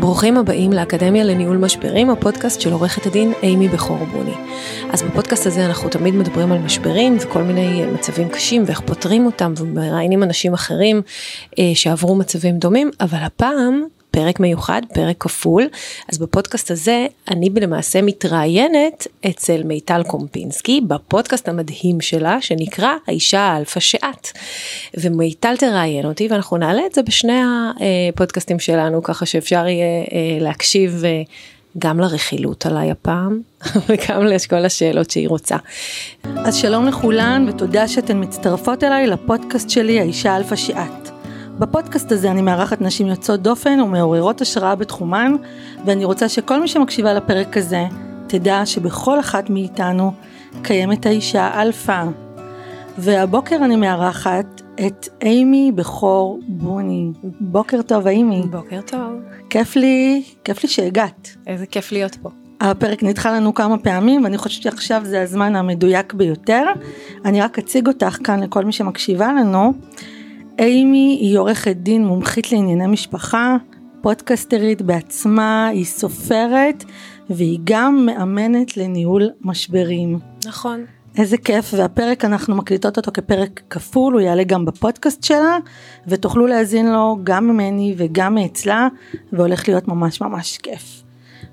ברוכים הבאים לאקדמיה לניהול משברים, הפודקאסט של עורכת הדין אימי בכור בוני. אז בפודקאסט הזה אנחנו תמיד מדברים על משברים וכל מיני מצבים קשים ואיך פותרים אותם ומראיינים אנשים אחרים אה, שעברו מצבים דומים, אבל הפעם פרק מיוחד, פרק כפול. אז בפודקאסט הזה אני למעשה מתראיינת אצל מיטל קמפינסקי בפודקאסט המדהים שלה שנקרא האישה האלפא שאת. ומיטל תראיין אותי ואנחנו נעלה את זה בשני הפודקאסטים שלנו ככה שאפשר יהיה אה, להקשיב. אה, גם לרכילות עליי הפעם וגם לכל השאלות שהיא רוצה. אז שלום לכולן ותודה שאתן מצטרפות אליי לפודקאסט שלי האישה אלפא שאת. בפודקאסט הזה אני מארחת נשים יוצאות דופן ומעוררות השראה בתחומן, ואני רוצה שכל מי שמקשיבה לפרק הזה, תדע שבכל אחת מאיתנו קיימת האישה אלפא. והבוקר אני מארחת את אימי בכור בוני. בוקר טוב אימי. בוקר טוב. כיף לי, כיף לי שהגעת. איזה כיף להיות פה. הפרק נדחה לנו כמה פעמים ואני חושבת שעכשיו זה הזמן המדויק ביותר. אני רק אציג אותך כאן לכל מי שמקשיבה לנו. אימי היא עורכת דין מומחית לענייני משפחה, פודקסטרית בעצמה, היא סופרת והיא גם מאמנת לניהול משברים. נכון. איזה כיף והפרק אנחנו מקליטות אותו כפרק כפול הוא יעלה גם בפודקאסט שלה ותוכלו להאזין לו גם ממני וגם מאצלה והולך להיות ממש ממש כיף.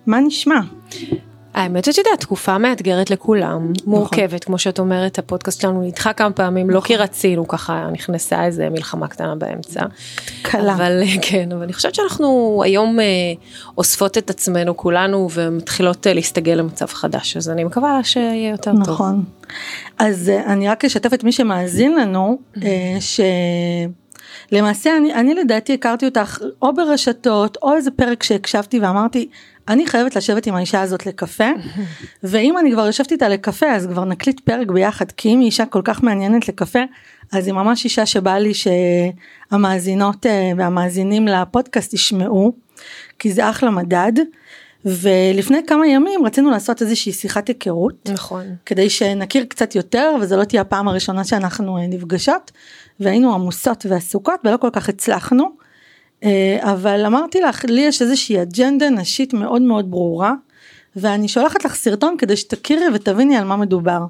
מה נשמע? האמת שאת יודעת, תקופה מאתגרת לכולם, נכון. מורכבת, כמו שאת אומרת, הפודקאסט שלנו נדחה כמה פעמים, לא כי נכון. רצינו, ככה נכנסה איזה מלחמה קטנה באמצע. קלה. אבל כן, אבל אני חושבת שאנחנו היום אה, אוספות את עצמנו כולנו ומתחילות אה, להסתגל למצב חדש, אז אני מקווה שיהיה יותר נכון. טוב. נכון. אז אה, אני רק אשתף את מי שמאזין לנו, אה, ש... למעשה אני, אני לדעתי הכרתי אותך או ברשתות או איזה פרק שהקשבתי ואמרתי אני חייבת לשבת עם האישה הזאת לקפה ואם אני כבר יושבת איתה לקפה אז כבר נקליט פרק ביחד כי אם היא אישה כל כך מעניינת לקפה אז היא ממש אישה שבא לי שהמאזינות אה, והמאזינים לפודקאסט ישמעו כי זה אחלה מדד. ולפני כמה ימים רצינו לעשות איזושהי שיחת היכרות. נכון. כדי שנכיר קצת יותר וזה לא תהיה הפעם הראשונה שאנחנו אה, נפגשות והיינו עמוסות ועסוקות ולא כל כך הצלחנו. אה, אבל אמרתי לך לי יש איזושהי אג'נדה נשית מאוד מאוד ברורה ואני שולחת לך סרטון כדי שתכירי ותביני על מה מדובר.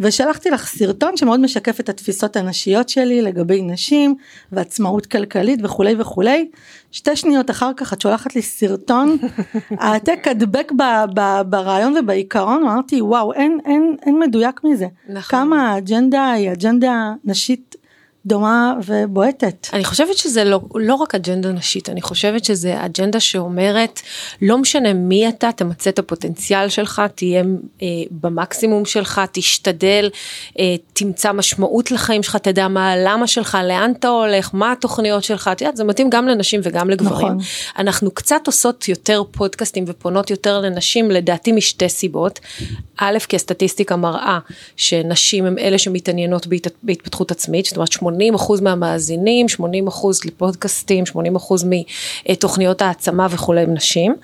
ושלחתי לך סרטון שמאוד משקף את התפיסות הנשיות שלי לגבי נשים ועצמאות כלכלית וכולי וכולי. שתי שניות אחר כך את שולחת לי סרטון, העתק הדבק ברעיון ובעיקרון, אמרתי וואו אין, אין, אין מדויק מזה. נכון. כמה האג'נדה היא אג'נדה נשית דומה ובועטת. אני חושבת שזה לא, לא רק אג'נדה נשית, אני חושבת שזה אג'נדה שאומרת, לא משנה מי אתה, תמצה את הפוטנציאל שלך, תהיה אה, במקסימום שלך, תשתדל, אה, תמצא משמעות לחיים שלך, תדע מה הלמה שלך, לאן אתה הולך, מה התוכניות שלך, את יודעת, זה מתאים גם לנשים וגם לגברים. נכון. אנחנו קצת עושות יותר פודקאסטים ופונות יותר לנשים, לדעתי משתי סיבות. א', כי הסטטיסטיקה מראה שנשים הם אלה שמתעניינות בהת, בהתפתחות עצמית, זאת אומרת 80% מהמאזינים, 80% לפודקאסטים, 80% מתוכניות העצמה וכולי עם נשים,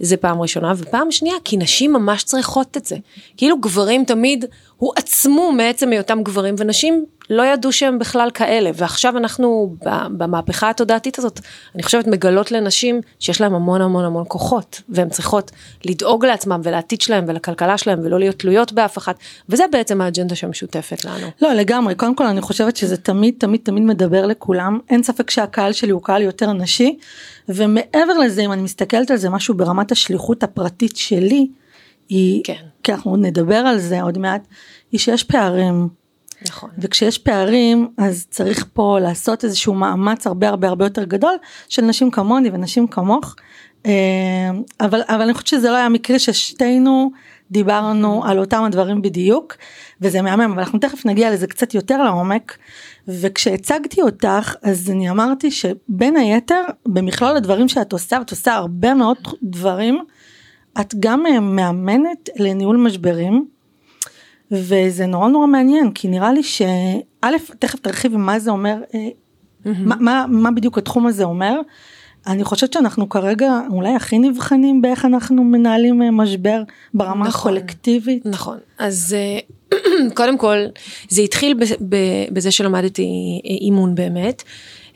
זה פעם ראשונה, ופעם שנייה כי נשים ממש צריכות את זה, כאילו גברים תמיד הועצמו מעצם היותם גברים ונשים לא ידעו שהם בכלל כאלה. ועכשיו אנחנו במהפכה התודעתית הזאת אני חושבת מגלות לנשים שיש להם המון המון המון כוחות. והן צריכות לדאוג לעצמם ולעתיד שלהם ולכלכלה שלהם ולא להיות תלויות באף אחת. וזה בעצם האג'נדה שמשותפת לנו. לא לגמרי. קודם כל אני חושבת שזה תמיד תמיד תמיד מדבר לכולם. אין ספק שהקהל שלי הוא קהל יותר נשי. ומעבר לזה אם אני מסתכלת על זה משהו ברמת השליחות הפרטית שלי היא כן. כי אנחנו נדבר על זה עוד מעט היא שיש פערים נכון. וכשיש פערים אז צריך פה לעשות איזשהו מאמץ הרבה הרבה הרבה יותר גדול של נשים כמוני ונשים כמוך. אה, אבל אבל אני חושבת שזה לא היה מקרי ששתינו דיברנו על אותם הדברים בדיוק וזה מהמם אבל אנחנו תכף נגיע לזה קצת יותר לעומק וכשהצגתי אותך אז אני אמרתי שבין היתר במכלול הדברים שאת עושה ואת עושה הרבה מאוד דברים את גם אה, מאמנת לניהול משברים, וזה נורא נורא מעניין, כי נראה לי שא', תכף תרחיבי מה זה אומר, mm-hmm. מה, מה, מה בדיוק התחום הזה אומר. אני חושבת שאנחנו כרגע אולי הכי נבחנים באיך אנחנו מנהלים אה, משבר ברמה נכון, הקולקטיבית. נכון, אז קודם כל זה התחיל בזה שלמדתי אימון באמת.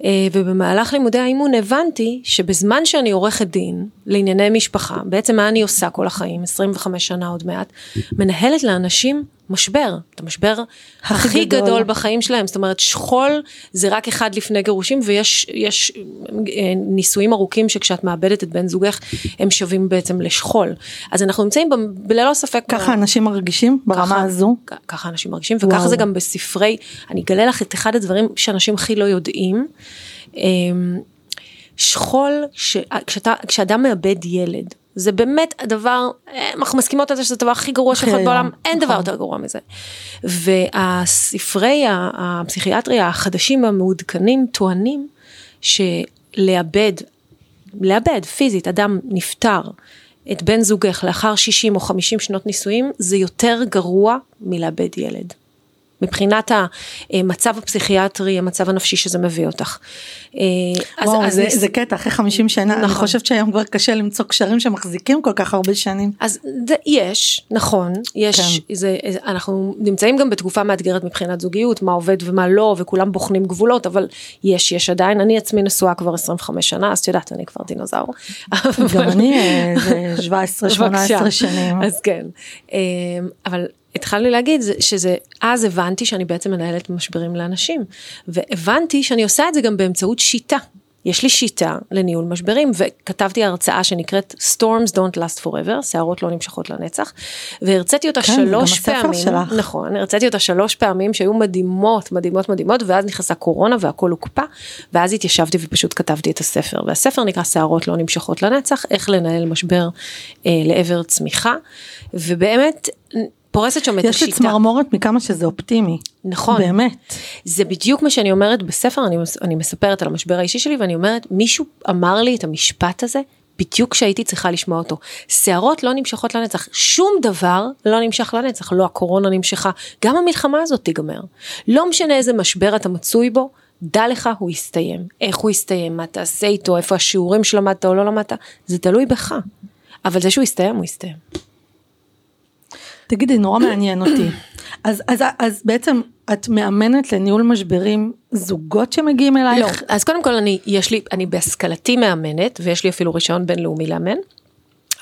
אה, ובמהלך לימודי האימון הבנתי שבזמן שאני עורכת דין לענייני משפחה, בעצם מה אני עושה כל החיים, 25 שנה עוד מעט, מנהלת לאנשים משבר, את המשבר הכי, הכי גדול. גדול בחיים שלהם, זאת אומרת שכול זה רק אחד לפני גירושים ויש יש אה, נישואים ארוכים שכשאת מאבדת את בן זוגך הם שווים בעצם לשכול. אז אנחנו נמצאים ב, ללא ספק. ככה ב... אנשים מרגישים ברמה ככה, הזו? ככה אנשים מרגישים וככה וואו. זה גם בספרי, אני אגלה לך את אחד הדברים שאנשים הכי לא יודעים. אמ, שכול, ש... כשאתה, כשאדם מאבד ילד, זה באמת הדבר, אה, אנחנו מסכימות על זה שזה הדבר הכי גרוע שיכול בעולם, אין דבר נכון. יותר גרוע מזה. והספרי הפסיכיאטריה החדשים המעודכנים טוענים שלאבד, לאבד פיזית, אדם נפטר, את בן זוגך לאחר 60 או 50 שנות נישואים, זה יותר גרוע מלאבד ילד. מבחינת המצב הפסיכיאטרי, המצב הנפשי שזה מביא אותך. אה, וואו, אז, זה, אז... זה קטע, אחרי 50 שנה, נכון. אני חושבת שהיום כבר קשה למצוא קשרים שמחזיקים כל כך הרבה שנים. אז זה, יש, נכון, יש, כן. זה, אנחנו נמצאים גם בתקופה מאתגרת מבחינת זוגיות, מה עובד ומה לא, וכולם בוחנים גבולות, אבל יש, יש עדיין, אני עצמי נשואה כבר 25 שנה, אז את יודעת, אני כבר דינוזאור. גם אני, אה, זה 17-18 שנים. אז כן, אה, אבל התחלתי להגיד שזה, אז הבנתי שאני בעצם מנהלת משברים לאנשים, והבנתי שאני עושה את זה גם באמצעות שיטה. יש לי שיטה לניהול משברים וכתבתי הרצאה שנקראת Storms Don't Last Forever, שערות לא נמשכות לנצח, והרציתי אותה כן, שלוש פעמים, שלך. נכון, הרציתי אותה שלוש פעמים שהיו מדהימות, מדהימות, מדהימות, ואז נכנסה קורונה והכל הוקפא, ואז התיישבתי ופשוט כתבתי את הספר, והספר נקרא שערות לא נמשכות לנצח, איך לנהל משבר אה, לעבר צמיחה, ובאמת פורסת שם את השיטה. יש לי צמרמורת מכמה שזה אופטימי. נכון. באמת. זה בדיוק מה שאני אומרת בספר, אני, אני מספרת על המשבר האישי שלי ואני אומרת, מישהו אמר לי את המשפט הזה בדיוק כשהייתי צריכה לשמוע אותו. שערות לא נמשכות לנצח, שום דבר לא נמשך לנצח, לא הקורונה נמשכה, גם המלחמה הזאת תיגמר. לא משנה איזה משבר אתה מצוי בו, דע לך הוא יסתיים. איך הוא יסתיים, מה תעשה איתו, איפה השיעורים שלמדת או לא למדת, זה תלוי בך. אבל זה שהוא יסתיים, הוא יסתיים. תגידי, נורא מעניין אותי. אז, אז, אז בעצם את מאמנת לניהול משברים זוגות שמגיעים אלייך? לא, אז קודם כל אני, יש לי, אני בהשכלתי מאמנת, ויש לי אפילו רישיון בינלאומי לאמן.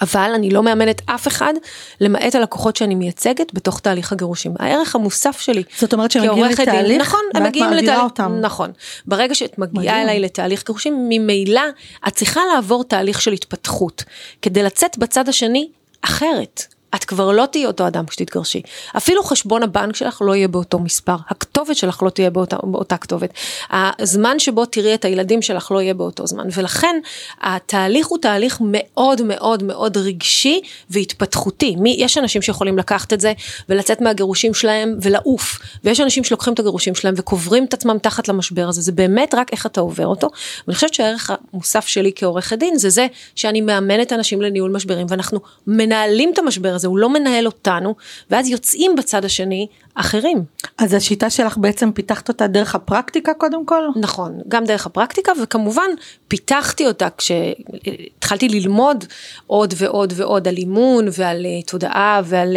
אבל אני לא מאמנת אף אחד, למעט הלקוחות שאני מייצגת בתוך תהליך הגירושים. הערך המוסף שלי זאת אומרת שהם מגיעים לתהליך, נכון, הם מגיעים לתהליך, אותם. נכון. ברגע שאת מגיעה אליי לתהליך גירושים, ממילא את צריכה לעבור תהליך של התפתחות, כדי לצאת בצד השני אחרת. את כבר לא תהיי אותו אדם כשתתגרשי. אפילו חשבון הבנק שלך לא יהיה באותו מספר, הכתובת שלך לא תהיה באותה, באותה כתובת, הזמן שבו תראי את הילדים שלך לא יהיה באותו זמן, ולכן התהליך הוא תהליך מאוד מאוד מאוד רגשי והתפתחותי. מי, יש אנשים שיכולים לקחת את זה ולצאת מהגירושים שלהם ולעוף, ויש אנשים שלוקחים את הגירושים שלהם וקוברים את עצמם תחת למשבר הזה, זה באמת רק איך אתה עובר אותו, ואני חושבת שהערך המוסף שלי כעורכת דין זה זה שאני מאמנת אנשים לניהול משברים, ואנחנו מנהלים את המשבר הזה, הוא לא מנהל אותנו, ואז יוצאים בצד השני אחרים. אז השיטה שלך בעצם פיתחת אותה דרך הפרקטיקה קודם כל? נכון, גם דרך הפרקטיקה, וכמובן פיתחתי אותה כשהתחלתי ללמוד עוד ועוד ועוד על אימון ועל uh, תודעה ועל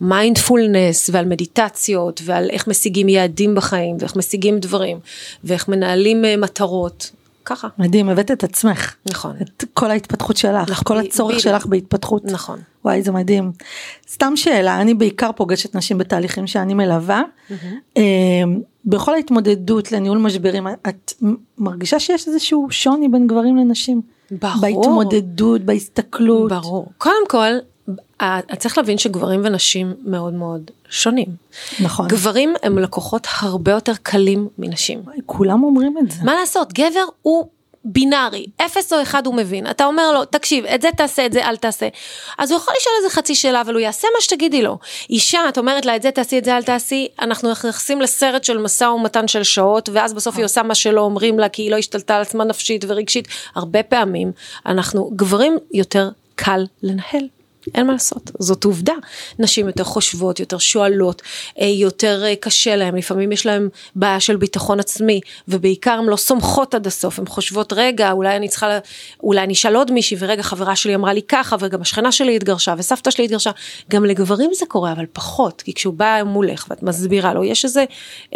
מיינדפולנס uh, ועל מדיטציות ועל איך משיגים יעדים בחיים ואיך משיגים דברים ואיך מנהלים uh, מטרות. ככה. מדהים, הבאת את עצמך. נכון. את כל ההתפתחות שלך, נכון, כל הצורך ב- שלך בהתפתחות. נכון. וואי, זה מדהים. סתם שאלה, אני בעיקר פוגשת נשים בתהליכים שאני מלווה. Mm-hmm. בכל ההתמודדות לניהול משברים, את מרגישה שיש איזשהו שוני בין גברים לנשים? ברור. בהתמודדות, בהסתכלות. ברור. קודם כל, צריך להבין שגברים ונשים מאוד מאוד שונים. נכון. גברים הם לקוחות הרבה יותר קלים מנשים. כולם אומרים את זה. מה לעשות, גבר הוא בינארי, אפס או אחד הוא מבין, אתה אומר לו, תקשיב, את זה תעשה, את זה אל תעשה. אז הוא יכול לשאול איזה חצי שאלה, אבל הוא יעשה מה שתגידי לו. אישה, את אומרת לה, את זה תעשי, את זה אל תעשי, אנחנו נכנסים לסרט של משא ומתן של שעות, ואז בסוף היא עושה מה שלא אומרים לה, כי היא לא השתלטה על עצמה נפשית ורגשית. הרבה פעמים, אנחנו, גברים יותר קל לנהל. אין מה לעשות, זאת עובדה. נשים יותר חושבות, יותר שואלות, אה, יותר אה, קשה להן, לפעמים יש להן בעיה של ביטחון עצמי, ובעיקר הן לא סומכות עד הסוף, הן חושבות, רגע, אולי אני צריכה, אולי אני אשאל עוד מישהי, ורגע, חברה שלי אמרה לי ככה, וגם השכנה שלי התגרשה, וסבתא שלי התגרשה. גם לגברים זה קורה, אבל פחות, כי כשהוא בא מולך ואת מסבירה לו, יש איזה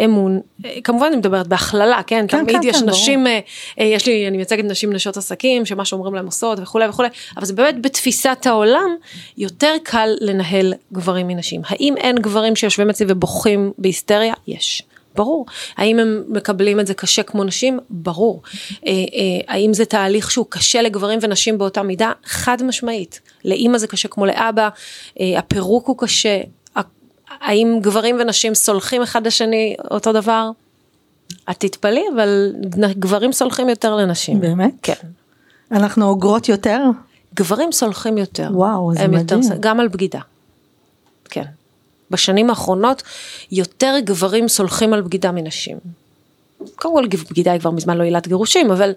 אמון, אה, כמובן אני מדברת בהכללה, כן? כן, תמיד כן, יש כן, נשים, יש לי, אני מייצגת נשים נשות עסקים, שמה שאומרים להם עושות וכולי וכולי, אבל זה באמת בתפיסת העולם, יותר קל לנהל גברים מנשים. האם אין גברים שיושבים אצלי ובוכים בהיסטריה? יש. ברור. האם הם מקבלים את זה קשה כמו נשים? ברור. אה, אה, האם זה תהליך שהוא קשה לגברים ונשים באותה מידה? חד משמעית. לאימא זה קשה כמו לאבא, אה, הפירוק הוא קשה. האם גברים ונשים סולחים אחד לשני אותו דבר? את תתפלאי, אבל גברים סולחים יותר לנשים. באמת? כן. אנחנו אוגרות יותר? גברים סולחים יותר. וואו, זה מדהים. יותר, גם על בגידה. כן. בשנים האחרונות יותר גברים סולחים על בגידה מנשים. קודם כל בגידה היא כבר מזמן לא עילת גירושים, אבל,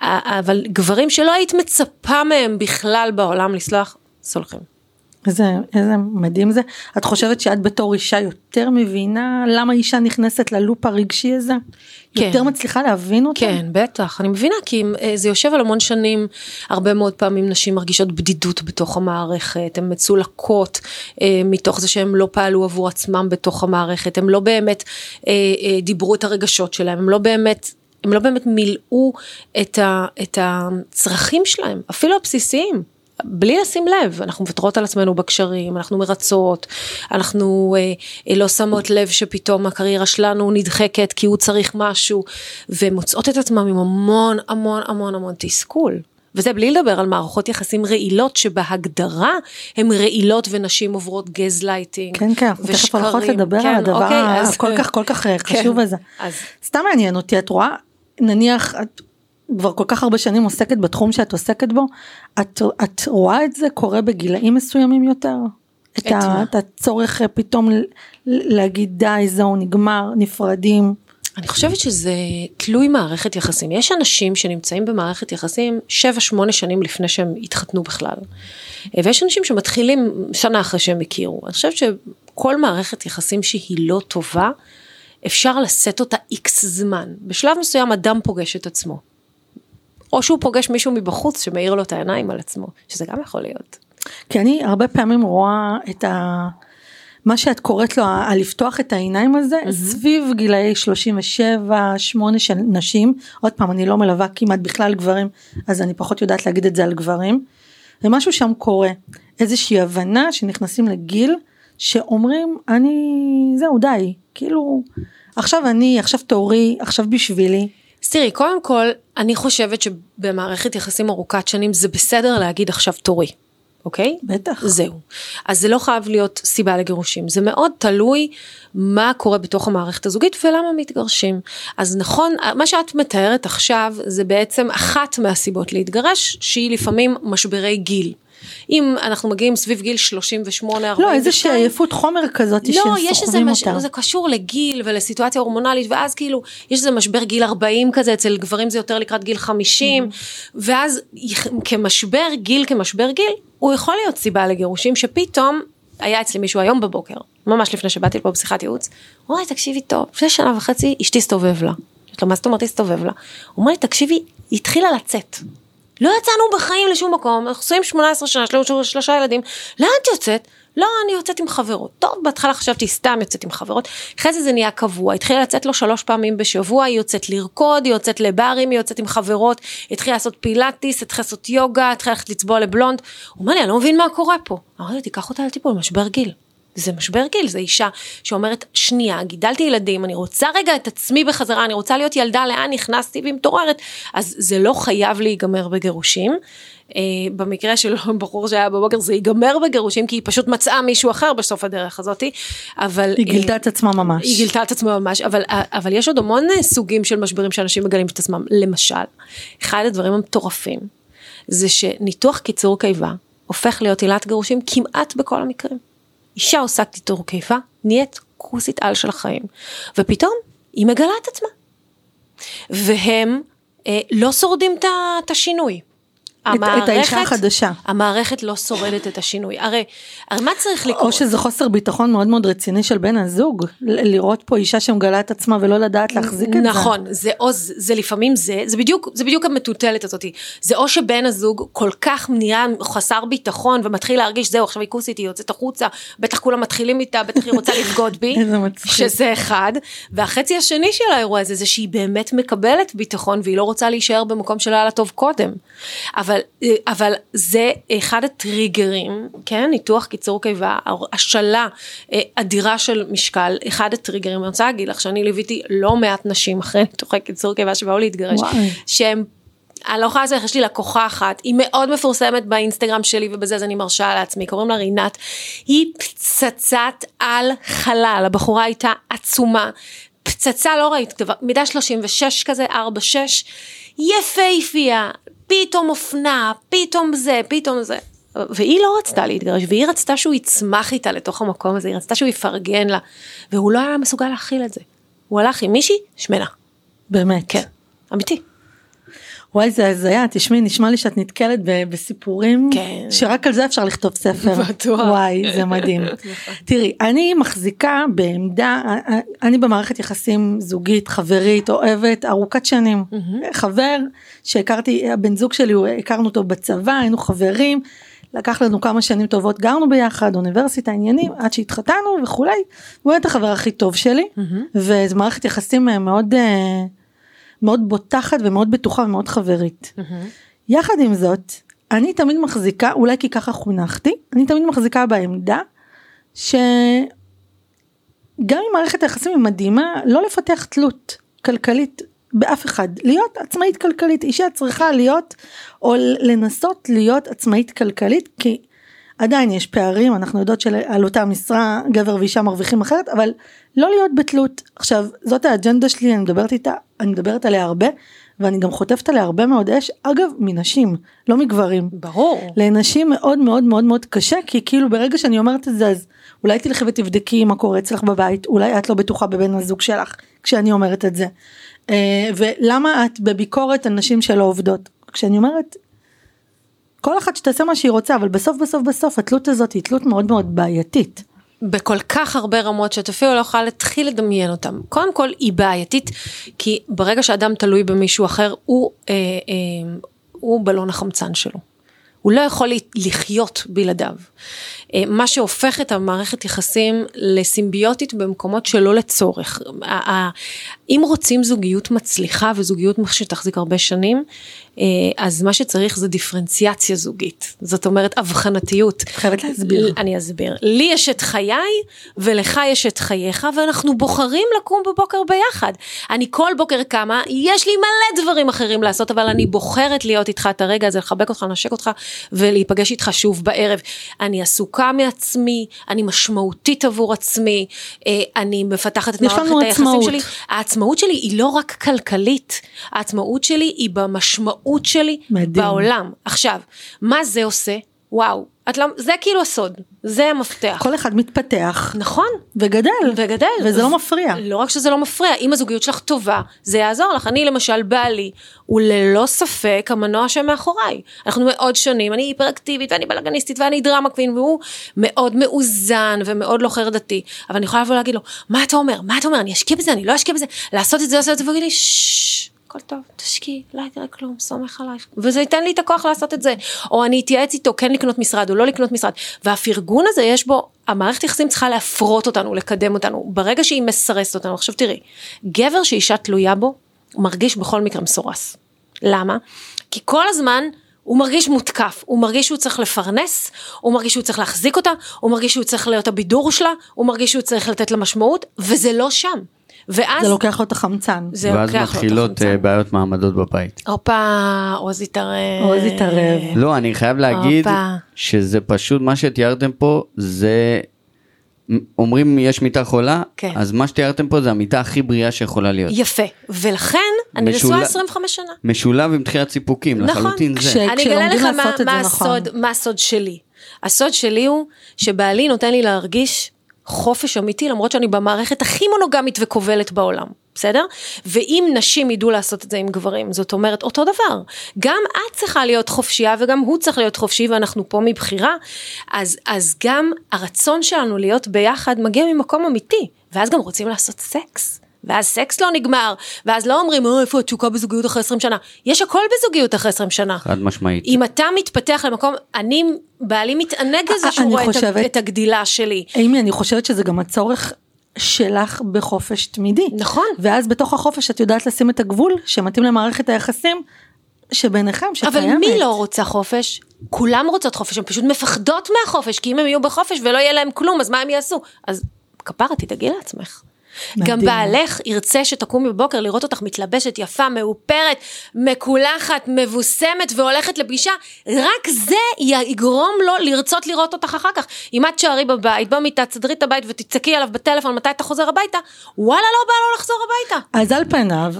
אבל גברים שלא היית מצפה מהם בכלל בעולם לסלוח, סולחים. איזה, איזה מדהים זה. את חושבת שאת בתור אישה יותר מבינה למה אישה נכנסת ללופ הרגשי הזה? כן. יותר מצליחה להבין אותה? כן, בטח. אני מבינה כי אה, זה יושב על המון שנים, הרבה מאוד פעמים נשים מרגישות בדידות בתוך המערכת, הן מצולקות אה, מתוך זה שהן לא פעלו עבור עצמם בתוך המערכת, הן לא באמת אה, אה, דיברו את הרגשות שלהם, הן לא באמת הם לא באמת מילאו את, ה, את הצרכים שלהם, אפילו הבסיסיים. בלי לשים לב, אנחנו מוותרות על עצמנו בקשרים, אנחנו מרצות, אנחנו אה, אה, לא שמות לב שפתאום הקריירה שלנו נדחקת כי הוא צריך משהו, ומוצאות את עצמם עם המון המון המון המון תסכול. וזה בלי לדבר על מערכות יחסים רעילות שבהגדרה הן רעילות ונשים עוברות גז לייטינג כן כן, אנחנו תכף הולכות לדבר כן, על הדבר אוקיי, אז- הכל כך כל כך אה, כן, חשוב הזה. אז סתם מעניין אותי, את רואה, נניח את כבר כל כך הרבה שנים עוסקת בתחום שאת עוסקת בו, את, את רואה את זה קורה בגילאים מסוימים יותר? את, את ה, מה? את הצורך אה, פתאום להגיד די זהו נגמר נפרדים. אני חושבת שזה תלוי מערכת יחסים. יש אנשים שנמצאים במערכת יחסים 7-8 שנים לפני שהם התחתנו בכלל. ויש אנשים שמתחילים שנה אחרי שהם הכירו. אני חושבת שכל מערכת יחסים שהיא לא טובה, אפשר לשאת אותה איקס זמן. בשלב מסוים אדם פוגש את עצמו. או שהוא פוגש מישהו מבחוץ שמאיר לו את העיניים על עצמו, שזה גם יכול להיות. כי אני הרבה פעמים רואה את ה... מה שאת קוראת לו הלפתוח את העיניים הזה סביב גילאי 37 8 של נשים עוד פעם אני לא מלווה כמעט בכלל גברים אז אני פחות יודעת להגיד את זה על גברים. ומשהו שם קורה איזושהי הבנה שנכנסים לגיל שאומרים אני זהו די כאילו עכשיו אני עכשיו תורי עכשיו בשבילי אז תראי, קודם כל, אני חושבת שבמערכת יחסים ארוכת שנים זה בסדר להגיד עכשיו תורי, אוקיי? בטח זהו. אז זה לא חייב להיות סיבה לגירושים, זה מאוד תלוי מה קורה בתוך המערכת הזוגית ולמה מתגרשים. אז נכון, מה שאת מתארת עכשיו זה בעצם אחת מהסיבות להתגרש, שהיא לפעמים משברי גיל. אם אנחנו מגיעים סביב גיל 38, 42, לא איזושהי עייפות חומר כזאת לא, שהם יש איזה, סוחבים מש... אותה. זה קשור לגיל ולסיטואציה הורמונלית, ואז כאילו, יש איזה משבר גיל 40 כזה, אצל גברים זה יותר לקראת גיל 50, ואז יח- כמשבר גיל כמשבר גיל, הוא יכול להיות סיבה לגירושים, שפתאום, היה אצלי מישהו היום בבוקר, ממש לפני שבאתי לפה בשיחת ייעוץ, הוא אמר לי, תקשיבי טוב, לפני שנה וחצי אשתי הסתובב לה. אמרתי לו, מה זאת אומרת הסתובב לה? הוא אומר לי, תקשיבי, היא התחילה לצאת. לא יצאנו בחיים לשום מקום, אנחנו עושים 18 שנה, שלושה ילדים, לאן את יוצאת? לא, אני יוצאת עם חברות. טוב, בהתחלה חשבתי סתם יוצאת עם חברות, אחרי זה זה נהיה קבוע, התחילה לצאת לו שלוש פעמים בשבוע, היא יוצאת לרקוד, היא יוצאת לברים, היא יוצאת עם חברות, התחילה לעשות פילאטיס, התחילה לעשות יוגה, התחילה ללכת לצבוע לבלונד. הוא אומר לי, אני לא מבין מה קורה פה. אמרתי לו, תיקח אותה לטיפול, משבר גיל. זה משבר גיל, זו אישה שאומרת, שנייה, גידלתי ילדים, אני רוצה רגע את עצמי בחזרה, אני רוצה להיות ילדה, לאן נכנסתי והיא מתעוררת, אז זה לא חייב להיגמר בגירושים. אה, במקרה של בחור שהיה בבוקר זה ייגמר בגירושים כי היא פשוט מצאה מישהו אחר בסוף הדרך הזאתי, אבל... היא גילתה אה, את עצמה ממש. היא גילתה את עצמה ממש, אבל, אבל יש עוד המון אה, סוגים של משברים שאנשים מגלים את עצמם. למשל, אחד הדברים המטורפים זה שניתוח קיצור קיבה הופך להיות עילת גירושים כמעט בכל המקרים. אישה עושה קיצור קיבה, נהיית כוסית על של החיים, ופתאום היא מגלה את עצמה. והם אה, לא שורדים את ה- השינוי. את האישה החדשה. המערכת לא שורדת את השינוי. הרי, הרי מה צריך לקרות? או שזה חוסר ביטחון מאוד מאוד רציני של בן הזוג, לראות פה אישה שמגלה את עצמה ולא לדעת להחזיק את זה. נכון, זה או זה, זה לפעמים זה, זה בדיוק, זה בדיוק המטוטלת הזאת. זה או שבן הזוג כל כך נהיה חסר ביטחון ומתחיל להרגיש זהו עכשיו היא כוסית היא יוצאת החוצה, בטח כולם מתחילים איתה, בטח היא רוצה לבגוד בי, שזה אחד, והחצי השני של האירוע הזה זה שהיא באמת מקבלת ביטחון והיא לא רוצה להישאר במקום שלא היה לה טוב קודם. אבל, אבל זה אחד הטריגרים, כן, ניתוח קיצור קיבה, השלה אה, אדירה של משקל, אחד הטריגרים, אני רוצה להגיד לך שאני ליוויתי לא מעט נשים אחרי ניתוחי קיצור קיבה שבאו להתגרש, שהם אני לא יכולה לעשות, יש לי לקוחה אחת, היא מאוד מפורסמת באינסטגרם שלי ובזה אז אני מרשה לעצמי, קוראים לה רינת, היא פצצת על חלל, הבחורה הייתה עצומה, פצצה לא ראית מידה 36 כזה, 4-6, יפהפייה, פתאום אופנה, פתאום זה, פתאום זה. והיא לא רצתה להתגרש, והיא רצתה שהוא יצמח איתה לתוך המקום הזה, היא רצתה שהוא יפרגן לה, והוא לא היה מסוגל להכיל את זה. הוא הלך עם מישהי שמנה. באמת. כן, אמיתי. וואי זה הזיה, תשמעי נשמע לי שאת נתקלת בסיפורים כן. שרק על זה אפשר לכתוב ספר. בטוח. וואי זה מדהים. נכון. תראי אני מחזיקה בעמדה, אני במערכת יחסים זוגית, חברית, אוהבת, ארוכת שנים. חבר שהכרתי, הבן זוג שלי, הכרנו אותו בצבא, היינו חברים. לקח לנו כמה שנים טובות, גרנו ביחד, אוניברסיטה, עניינים, עד שהתחתנו וכולי, הוא היה את החבר הכי טוב שלי, וזו מערכת יחסים מאוד אה, מאוד בוטחת ומאוד בטוחה ומאוד חברית. Mm-hmm. יחד עם זאת, אני תמיד מחזיקה, אולי כי ככה חונכתי, אני תמיד מחזיקה בעמדה שגם אם מערכת היחסים היא מדהימה, לא לפתח תלות כלכלית באף אחד, להיות עצמאית כלכלית, אישה צריכה להיות או לנסות להיות עצמאית כלכלית, כי עדיין יש פערים, אנחנו יודעות שעל אותה משרה גבר ואישה מרוויחים אחרת, אבל לא להיות בתלות. עכשיו, זאת האג'נדה שלי, אני מדברת איתה, אני מדברת עליה הרבה, ואני גם חוטפת עליה הרבה מאוד אש, אגב, מנשים, לא מגברים. ברור. לנשים מאוד מאוד מאוד מאוד קשה, כי כאילו ברגע שאני אומרת את זה, אז אולי תלכי ותבדקי מה קורה אצלך בבית, אולי את לא בטוחה בבן הזוג שלך, כשאני אומרת את זה. אה, ולמה את בביקורת על נשים שלא עובדות? כשאני אומרת, כל אחת שתעשה מה שהיא רוצה, אבל בסוף בסוף בסוף התלות הזאת היא תלות מאוד מאוד בעייתית. בכל כך הרבה רמות שאת אפילו לא יכולה להתחיל לדמיין אותם. קודם כל היא בעייתית כי ברגע שאדם תלוי במישהו אחר הוא, אה, אה, הוא בלון החמצן שלו. הוא לא יכול לחיות בלעדיו. אה, מה שהופך את המערכת יחסים לסימביוטית במקומות שלא לצורך. אם רוצים זוגיות מצליחה וזוגיות שתחזיק הרבה שנים, אה, אז מה שצריך זה דיפרנציאציה זוגית. זאת אומרת אבחנתיות. חייבת להסביר. אני אסביר. לי יש את חיי ולך יש את חייך ואנחנו בוחרים לקום בבוקר ביחד. אני כל בוקר קמה, יש לי מלא דברים אחרים לעשות, אבל אני בוחרת להיות איתך את הרגע הזה, לחבק אותך, לנשק אותך ולהיפגש איתך שוב בערב. אני עסוקה מעצמי, אני משמעותית עבור עצמי, אה, אני מפתחת את מערכת היחסים שלי. העצמאות שלי היא לא רק כלכלית, העצמאות שלי היא במשמעות שלי מדהים. בעולם. עכשיו, מה זה עושה? וואו, את לא, זה כאילו הסוד, זה המפתח. כל אחד מתפתח. נכון. וגדל. וגדל. וזה לא מפריע. לא רק שזה לא מפריע, אם הזוגיות שלך טובה, זה יעזור לך. אני למשל, בעלי, הוא ללא ספק המנוע שמאחוריי. אנחנו מאוד שונים, אני היפראקטיבית ואני בלאגניסטית ואני דרמה קווין, והוא מאוד מאוזן ומאוד לא חרדתי. אבל אני יכולה לבוא להגיד לו, מה אתה אומר? מה אתה אומר? אני אשקיע בזה, אני לא אשקיע בזה, לעשות את זה, לעשות את זה, והוא יגיד לי, ששש. הכל טוב, תשקיעי, לא יקרה כלום, סומך עלייך. וזה ייתן לי את הכוח לעשות את זה. או אני אתייעץ איתו כן לקנות משרד או לא לקנות משרד. והפרגון הזה יש בו, המערכת יחסים צריכה להפרות אותנו, לקדם אותנו. ברגע שהיא מסרסת אותנו, עכשיו תראי, גבר שאישה תלויה בו, מרגיש בכל מקרה מסורס. למה? כי כל הזמן הוא מרגיש מותקף, הוא מרגיש שהוא צריך לפרנס, הוא מרגיש שהוא צריך להחזיק אותה, הוא מרגיש שהוא צריך להיות הבידור שלה, הוא מרגיש שהוא צריך לתת לה משמעות, וזה לא שם. ואז... זה לוקח לו את החמצן. זה ואז מתחילות אה, בעיות מעמדות בבית. הופה, עוז התערב. עוז התערב. לא, אני חייב להגיד שזה פשוט, מה שתיארתם פה זה... אומרים יש מיטה חולה, כן. אז מה שתיארתם פה זה המיטה הכי בריאה שיכולה להיות. יפה, ולכן אני משול... נשואה 25 שנה. משולב עם תחילת סיפוקים, נכון. לחלוטין כש... זה. אני אגלה לך מה, מה, נכון. הסוד, מה הסוד שלי. הסוד שלי הוא שבעלי נותן לי להרגיש חופש אמיתי למרות שאני במערכת הכי מונוגמית וכובלת בעולם. בסדר? ואם נשים ידעו לעשות את זה עם גברים, זאת אומרת אותו דבר. גם את צריכה להיות חופשייה וגם הוא צריך להיות חופשי ואנחנו פה מבחירה, אז, אז גם הרצון שלנו להיות ביחד מגיע ממקום אמיתי, ואז גם רוצים לעשות סקס. ואז סקס לא נגמר, ואז לא אומרים, או, איפה התשוקה בזוגיות אחרי 20 שנה? יש הכל בזוגיות אחרי 20 שנה. חד משמעית. אם אתה מתפתח למקום, אני, בעלי מתענג על זה שהוא רואה חושבת, את הגדילה שלי. אימי, אני חושבת שזה גם הצורך שלך בחופש תמידי. נכון. ואז בתוך החופש את יודעת לשים את הגבול שמתאים למערכת היחסים שביניכם שקיימת. אבל מי לא רוצה חופש? כולם רוצות חופש, הן פשוט מפחדות מהחופש, כי אם הם יהיו בחופש ולא יהיה להם כלום, אז מה הם יעשו? אז כפרה, תדאגי לעצמך. מדהים. גם בעלך ירצה שתקומי בבוקר לראות אותך מתלבשת יפה, מאופרת, מקולחת, מבוסמת והולכת לפגישה, רק זה יגרום לו לרצות לראות אותך אחר כך. אם את תשארי בבית, במיטה, תסדרי את הבית ותצעקי עליו בטלפון מתי אתה חוזר הביתה, וואלה לא בא לו לחזור הביתה. אז על פניו,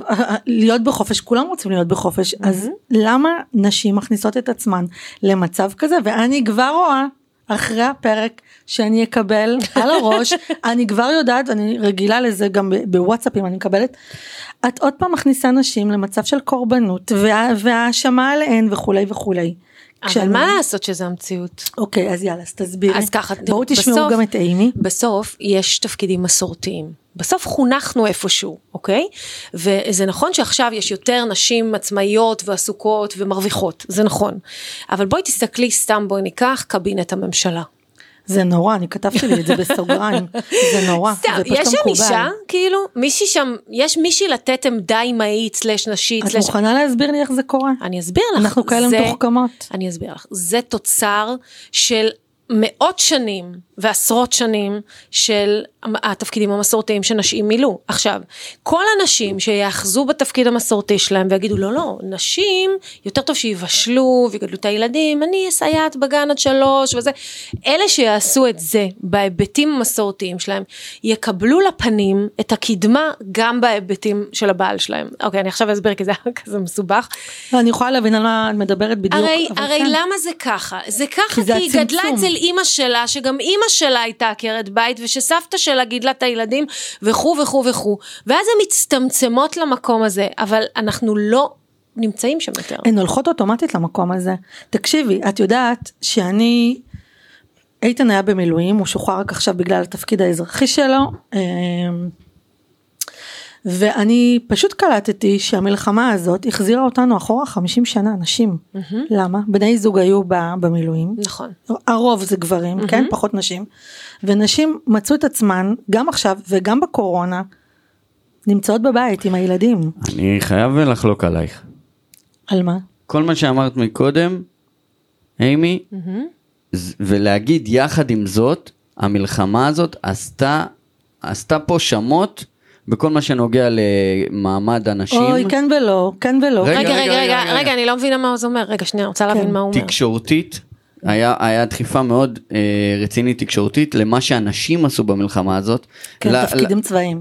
להיות בחופש, כולם רוצים להיות בחופש, אז למה נשים מכניסות את עצמן למצב כזה, ואני כבר רואה אחרי הפרק שאני אקבל על הראש, אני כבר יודעת, אני רגילה לזה גם בוואטסאפים אני מקבלת, את עוד פעם מכניסה נשים למצב של קורבנות והאשמה עליהן וכולי וכולי. אבל כשאני... מה לעשות שזה המציאות? אוקיי, אז יאללה, אז תסבירי. אז ככה, בואו תשמעו בסוף, גם את אימי. בסוף יש תפקידים מסורתיים. בסוף חונכנו איפשהו, אוקיי? וזה נכון שעכשיו יש יותר נשים עצמאיות ועסוקות ומרוויחות, זה נכון. אבל בואי תסתכלי, סתם בואי ניקח קבינט הממשלה. זה נורא, אני כתבתי לי את זה בסוגריים, זה נורא, סתם, זה פשוט יש שם אישה, כאילו, מישהי שם, יש מישהי לתת עמדה אמהית סלש נשית. את מוכנה להסביר לי איך זה קורה? אני אסביר לך. אנחנו כאלה מתוחכמות. אני אסביר לך. זה תוצר של מאות שנים ועשרות שנים של התפקידים המסורתיים שנשים מילאו. עכשיו, כל הנשים שיאחזו בתפקיד המסורתי שלהם ויגידו לא לא, נשים יותר טוב שיבשלו ויגדלו את הילדים, אני אסייעת בגן עד שלוש וזה, אלה שיעשו את זה בהיבטים המסורתיים שלהם, יקבלו לפנים את הקדמה גם בהיבטים של הבעל שלהם. אוקיי, אני עכשיו אסביר כי זה היה כזה מסובך. לא, אני יכולה להבין על מה את מדברת בדיוק. הרי, הרי כן. למה זה ככה? זה ככה כי, כי היא גדלה אצל אימא שלה, שגם אימא שלה הייתה עקרת בית ושסבתא שלה גידלה את הילדים וכו' וכו' וכו' ואז הן מצטמצמות למקום הזה אבל אנחנו לא נמצאים שם יותר. הן הולכות אוטומטית למקום הזה. תקשיבי את יודעת שאני איתן היה במילואים הוא שוחרר רק עכשיו בגלל התפקיד האזרחי שלו. ואני פשוט קלטתי שהמלחמה הזאת החזירה אותנו אחורה 50 שנה נשים. Mm-hmm. למה? בני זוג היו במילואים. נכון. הרוב זה גברים, mm-hmm. כן? פחות נשים. ונשים מצאו את עצמן, גם עכשיו וגם בקורונה, נמצאות בבית עם הילדים. אני חייב לחלוק עלייך. על מה? כל מה שאמרת מקודם, אימי, mm-hmm. ולהגיד יחד עם זאת, המלחמה הזאת עשתה, עשתה פה שמות בכל מה שנוגע למעמד הנשים. אוי, כן ולא, כן ולא. רגע, רגע, רגע, רגע, רגע, רגע, אני לא מבינה מה זה אומר. רגע, שנייה, רוצה להבין כן. מה הוא אומר. תקשורתית, היה, היה דחיפה מאוד אה, רצינית תקשורתית למה שאנשים עשו במלחמה הזאת. כן, תפקידים צבאיים.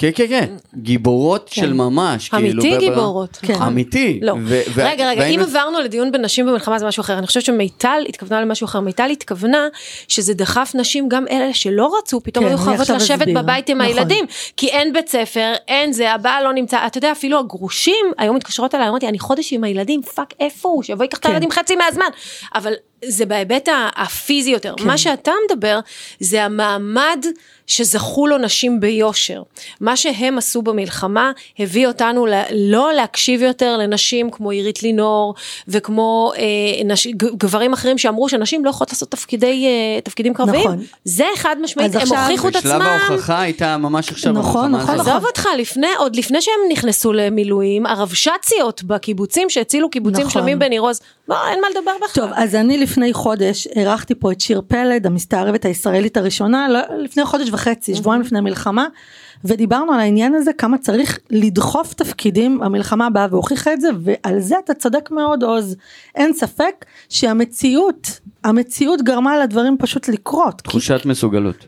כן, כן, כן, גיבורות כן. של ממש. כאילו, אמיתי כאילו, גיבורות, כן. אמיתי. לא. ו- רגע, רגע, אם עברנו לדיון בנשים במלחמה זה משהו אחר, אני חושבת שמיטל התכוונה למשהו אחר, מיטל התכוונה שזה דחף נשים, גם אלה שלא רצו, פתאום כן, היו חייבות לשבת הסביר. בבית עם נכון. הילדים, כי אין בית ספר, אין זה, הבעל לא נמצא, אתה יודע, אפילו הגרושים היו מתקשרות אליי, אמרתי, אני חודש עם הילדים, fuck, איפה הוא, שיבוא ייקח כן. את הילדים חצי מהזמן, אבל זה בהיבט הפיזי יותר. כן. מה שאתה מדבר זה המעמד שזכו לו נשים ביושר. מה שהם עשו במלחמה הביא אותנו לא להקשיב יותר לנשים כמו עירית לינור וכמו אה, נש, גברים אחרים שאמרו שנשים לא יכולות לעשות תפקידי, אה, תפקידים קרביים. נכון. זה חד משמעית, הם הוכיחו את עצמם. ושלב ההוכחה הייתה ממש עכשיו נכון, נכון, נכון. עזוב אותך, לפני, עוד לפני שהם נכנסו למילואים, הרבש"ציות בקיבוצים שהצילו קיבוצים נכון. שלמים בניר עוז, לא, אין מה לדבר בכלל. טוב, אז אני לפני חודש אירחתי פה את שיר פלד, המסתערבת הישראלית הראשונה, לא, לפני חודש וחצי, שבועיים לפני המלחמה, ודיברנו על העניין הזה, כמה צריך לדחוף תפקידים, המלחמה באה והוכיחה את זה, ועל זה אתה צודק מאוד עוז. אין ספק שהמציאות, המציאות גרמה לדברים פשוט לקרות. תחושת כי... מסוגלות.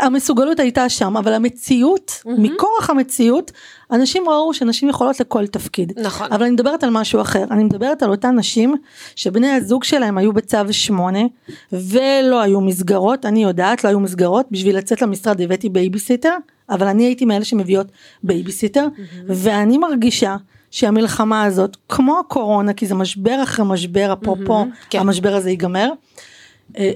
המסוגלות הייתה שם, אבל המציאות, mm-hmm. מכורח המציאות, אנשים ראו שנשים יכולות לכל תפקיד. נכון. אבל אני מדברת על משהו אחר, אני מדברת על אותן נשים שבני הזוג שלהם היו בצו 8 ולא היו מסגרות, אני יודעת, לא היו מסגרות, בשביל לצאת למשרד הבאתי בייביסיטר, אבל אני הייתי מאלה שמביאות בייביסיטר, ואני מרגישה שהמלחמה הזאת, כמו הקורונה, כי זה משבר אחרי משבר, אפרופו כן. המשבר הזה ייגמר,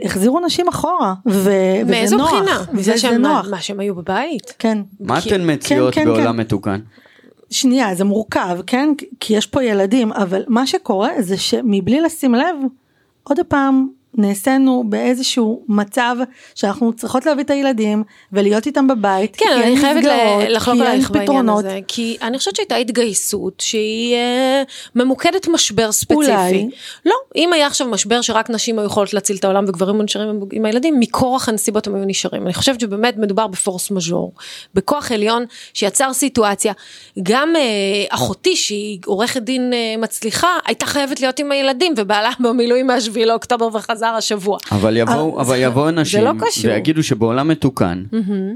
החזירו נשים אחורה, ו- וזה מאיזו נוח, בחינה? מזה וזה שהם, נוח, מה שהם היו בבית? כן. מה כי- אתן מציעות כן, כן. בעולם מתוקן? שנייה זה מורכב כן כי יש פה ילדים אבל מה שקורה זה שמבלי לשים לב עוד פעם נעשינו באיזשהו מצב שאנחנו צריכות להביא את הילדים ולהיות איתם בבית כן, אני חייבת לחלוק עלייך בעניין. הזה, כי אני חושבת שהייתה התגייסות שהיא אה, ממוקדת משבר ספציפי. אולי. לא, אם היה עכשיו משבר שרק נשים היו יכולות להציל את העולם וגברים נשארים עם- הילדים, מכורח הנסיבות הם היו נשארים. אני חושבת שבאמת מדובר בפורס מז'ור, בכוח עליון שיצר סיטואציה. גם אה, אחותי שהיא עורכת דין אה, מצליחה, הייתה חייבת להיות עם הילדים ובעלה במילואים מהשביעי לאוקטובר וחזר השבוע. אבל יבואו, אה, אבל יבואו אנשים לא. ויגידו שבעולם מתוקן,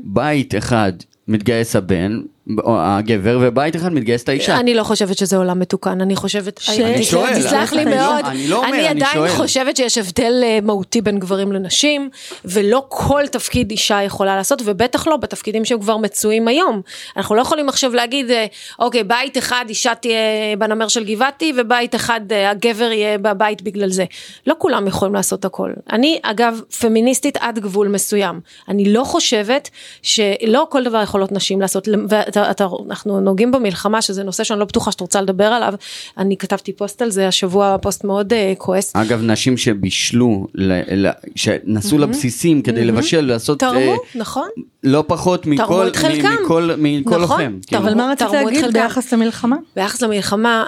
בית אחד מתגייס הבן, הגבר, ובית אחד מתגייס את האישה. אני לא חושבת שזה עולם מתוקן, אני חושבת, ש- אני- אני שואל, תסלח לי אני לא- מאוד, אני לא אומר, אני אני עדיין שואל. חושבת שיש הבדל אה, מהותי בין גברים לנשים, ולא כל תפקיד אישה יכולה לעשות, ובטח לא בתפקידים שהם כבר מצויים היום. אנחנו לא יכולים עכשיו להגיד, אה, אוקיי, בית אחד אישה תהיה בנמר של גבעתי, ובית אחד אה, הגבר יהיה בבית בגלל זה. לא כולם יכולים לעשות הכל. אני, אגב, פמיניסטית עד גבול מסוים. אני לא חושבת שלא כל דבר יכולות נשים לעשות, ואנחנו נוגעים במלחמה, שזה נושא שאני לא בטוחה שאת רוצה לדבר עליו. אני כתבתי פוסט על זה השבוע, פוסט מאוד אה, כועס. אגב, נשים שבישלו, ל- ל- שנסעו לבסיסים כדי לבשל, לעשות תרמו, נכון? לא פחות תרמו מכל את חלקם. מכל- מכל נכון, לוחם. כאילו. אבל מה רצית תרמו את להגיד חלקם. ביחס למלחמה? ביחס למלחמה,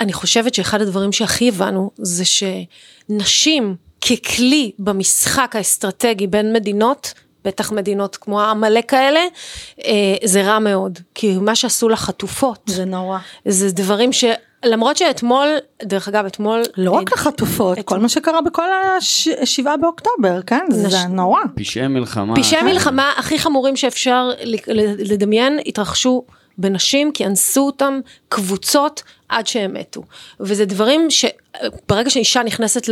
אני חושבת שאחד הדברים שהכי הבנו זה שנשים ככלי במשחק האסטרטגי בין מדינות, בטח מדינות כמו עמלק כאלה, אה, זה רע מאוד. כי מה שעשו לחטופות, זה נורא. זה דברים ש... למרות שאתמול, דרך אגב, אתמול... לא רק לחטופות, את- כל מה שקרה בכל השבעה באוקטובר, כן? נש- זה נורא. פשעי מלחמה. פשעי מלחמה הכי חמורים שאפשר לדמיין התרחשו בנשים כי אנסו אותם קבוצות עד שהם מתו. וזה דברים שברגע שאישה נכנסת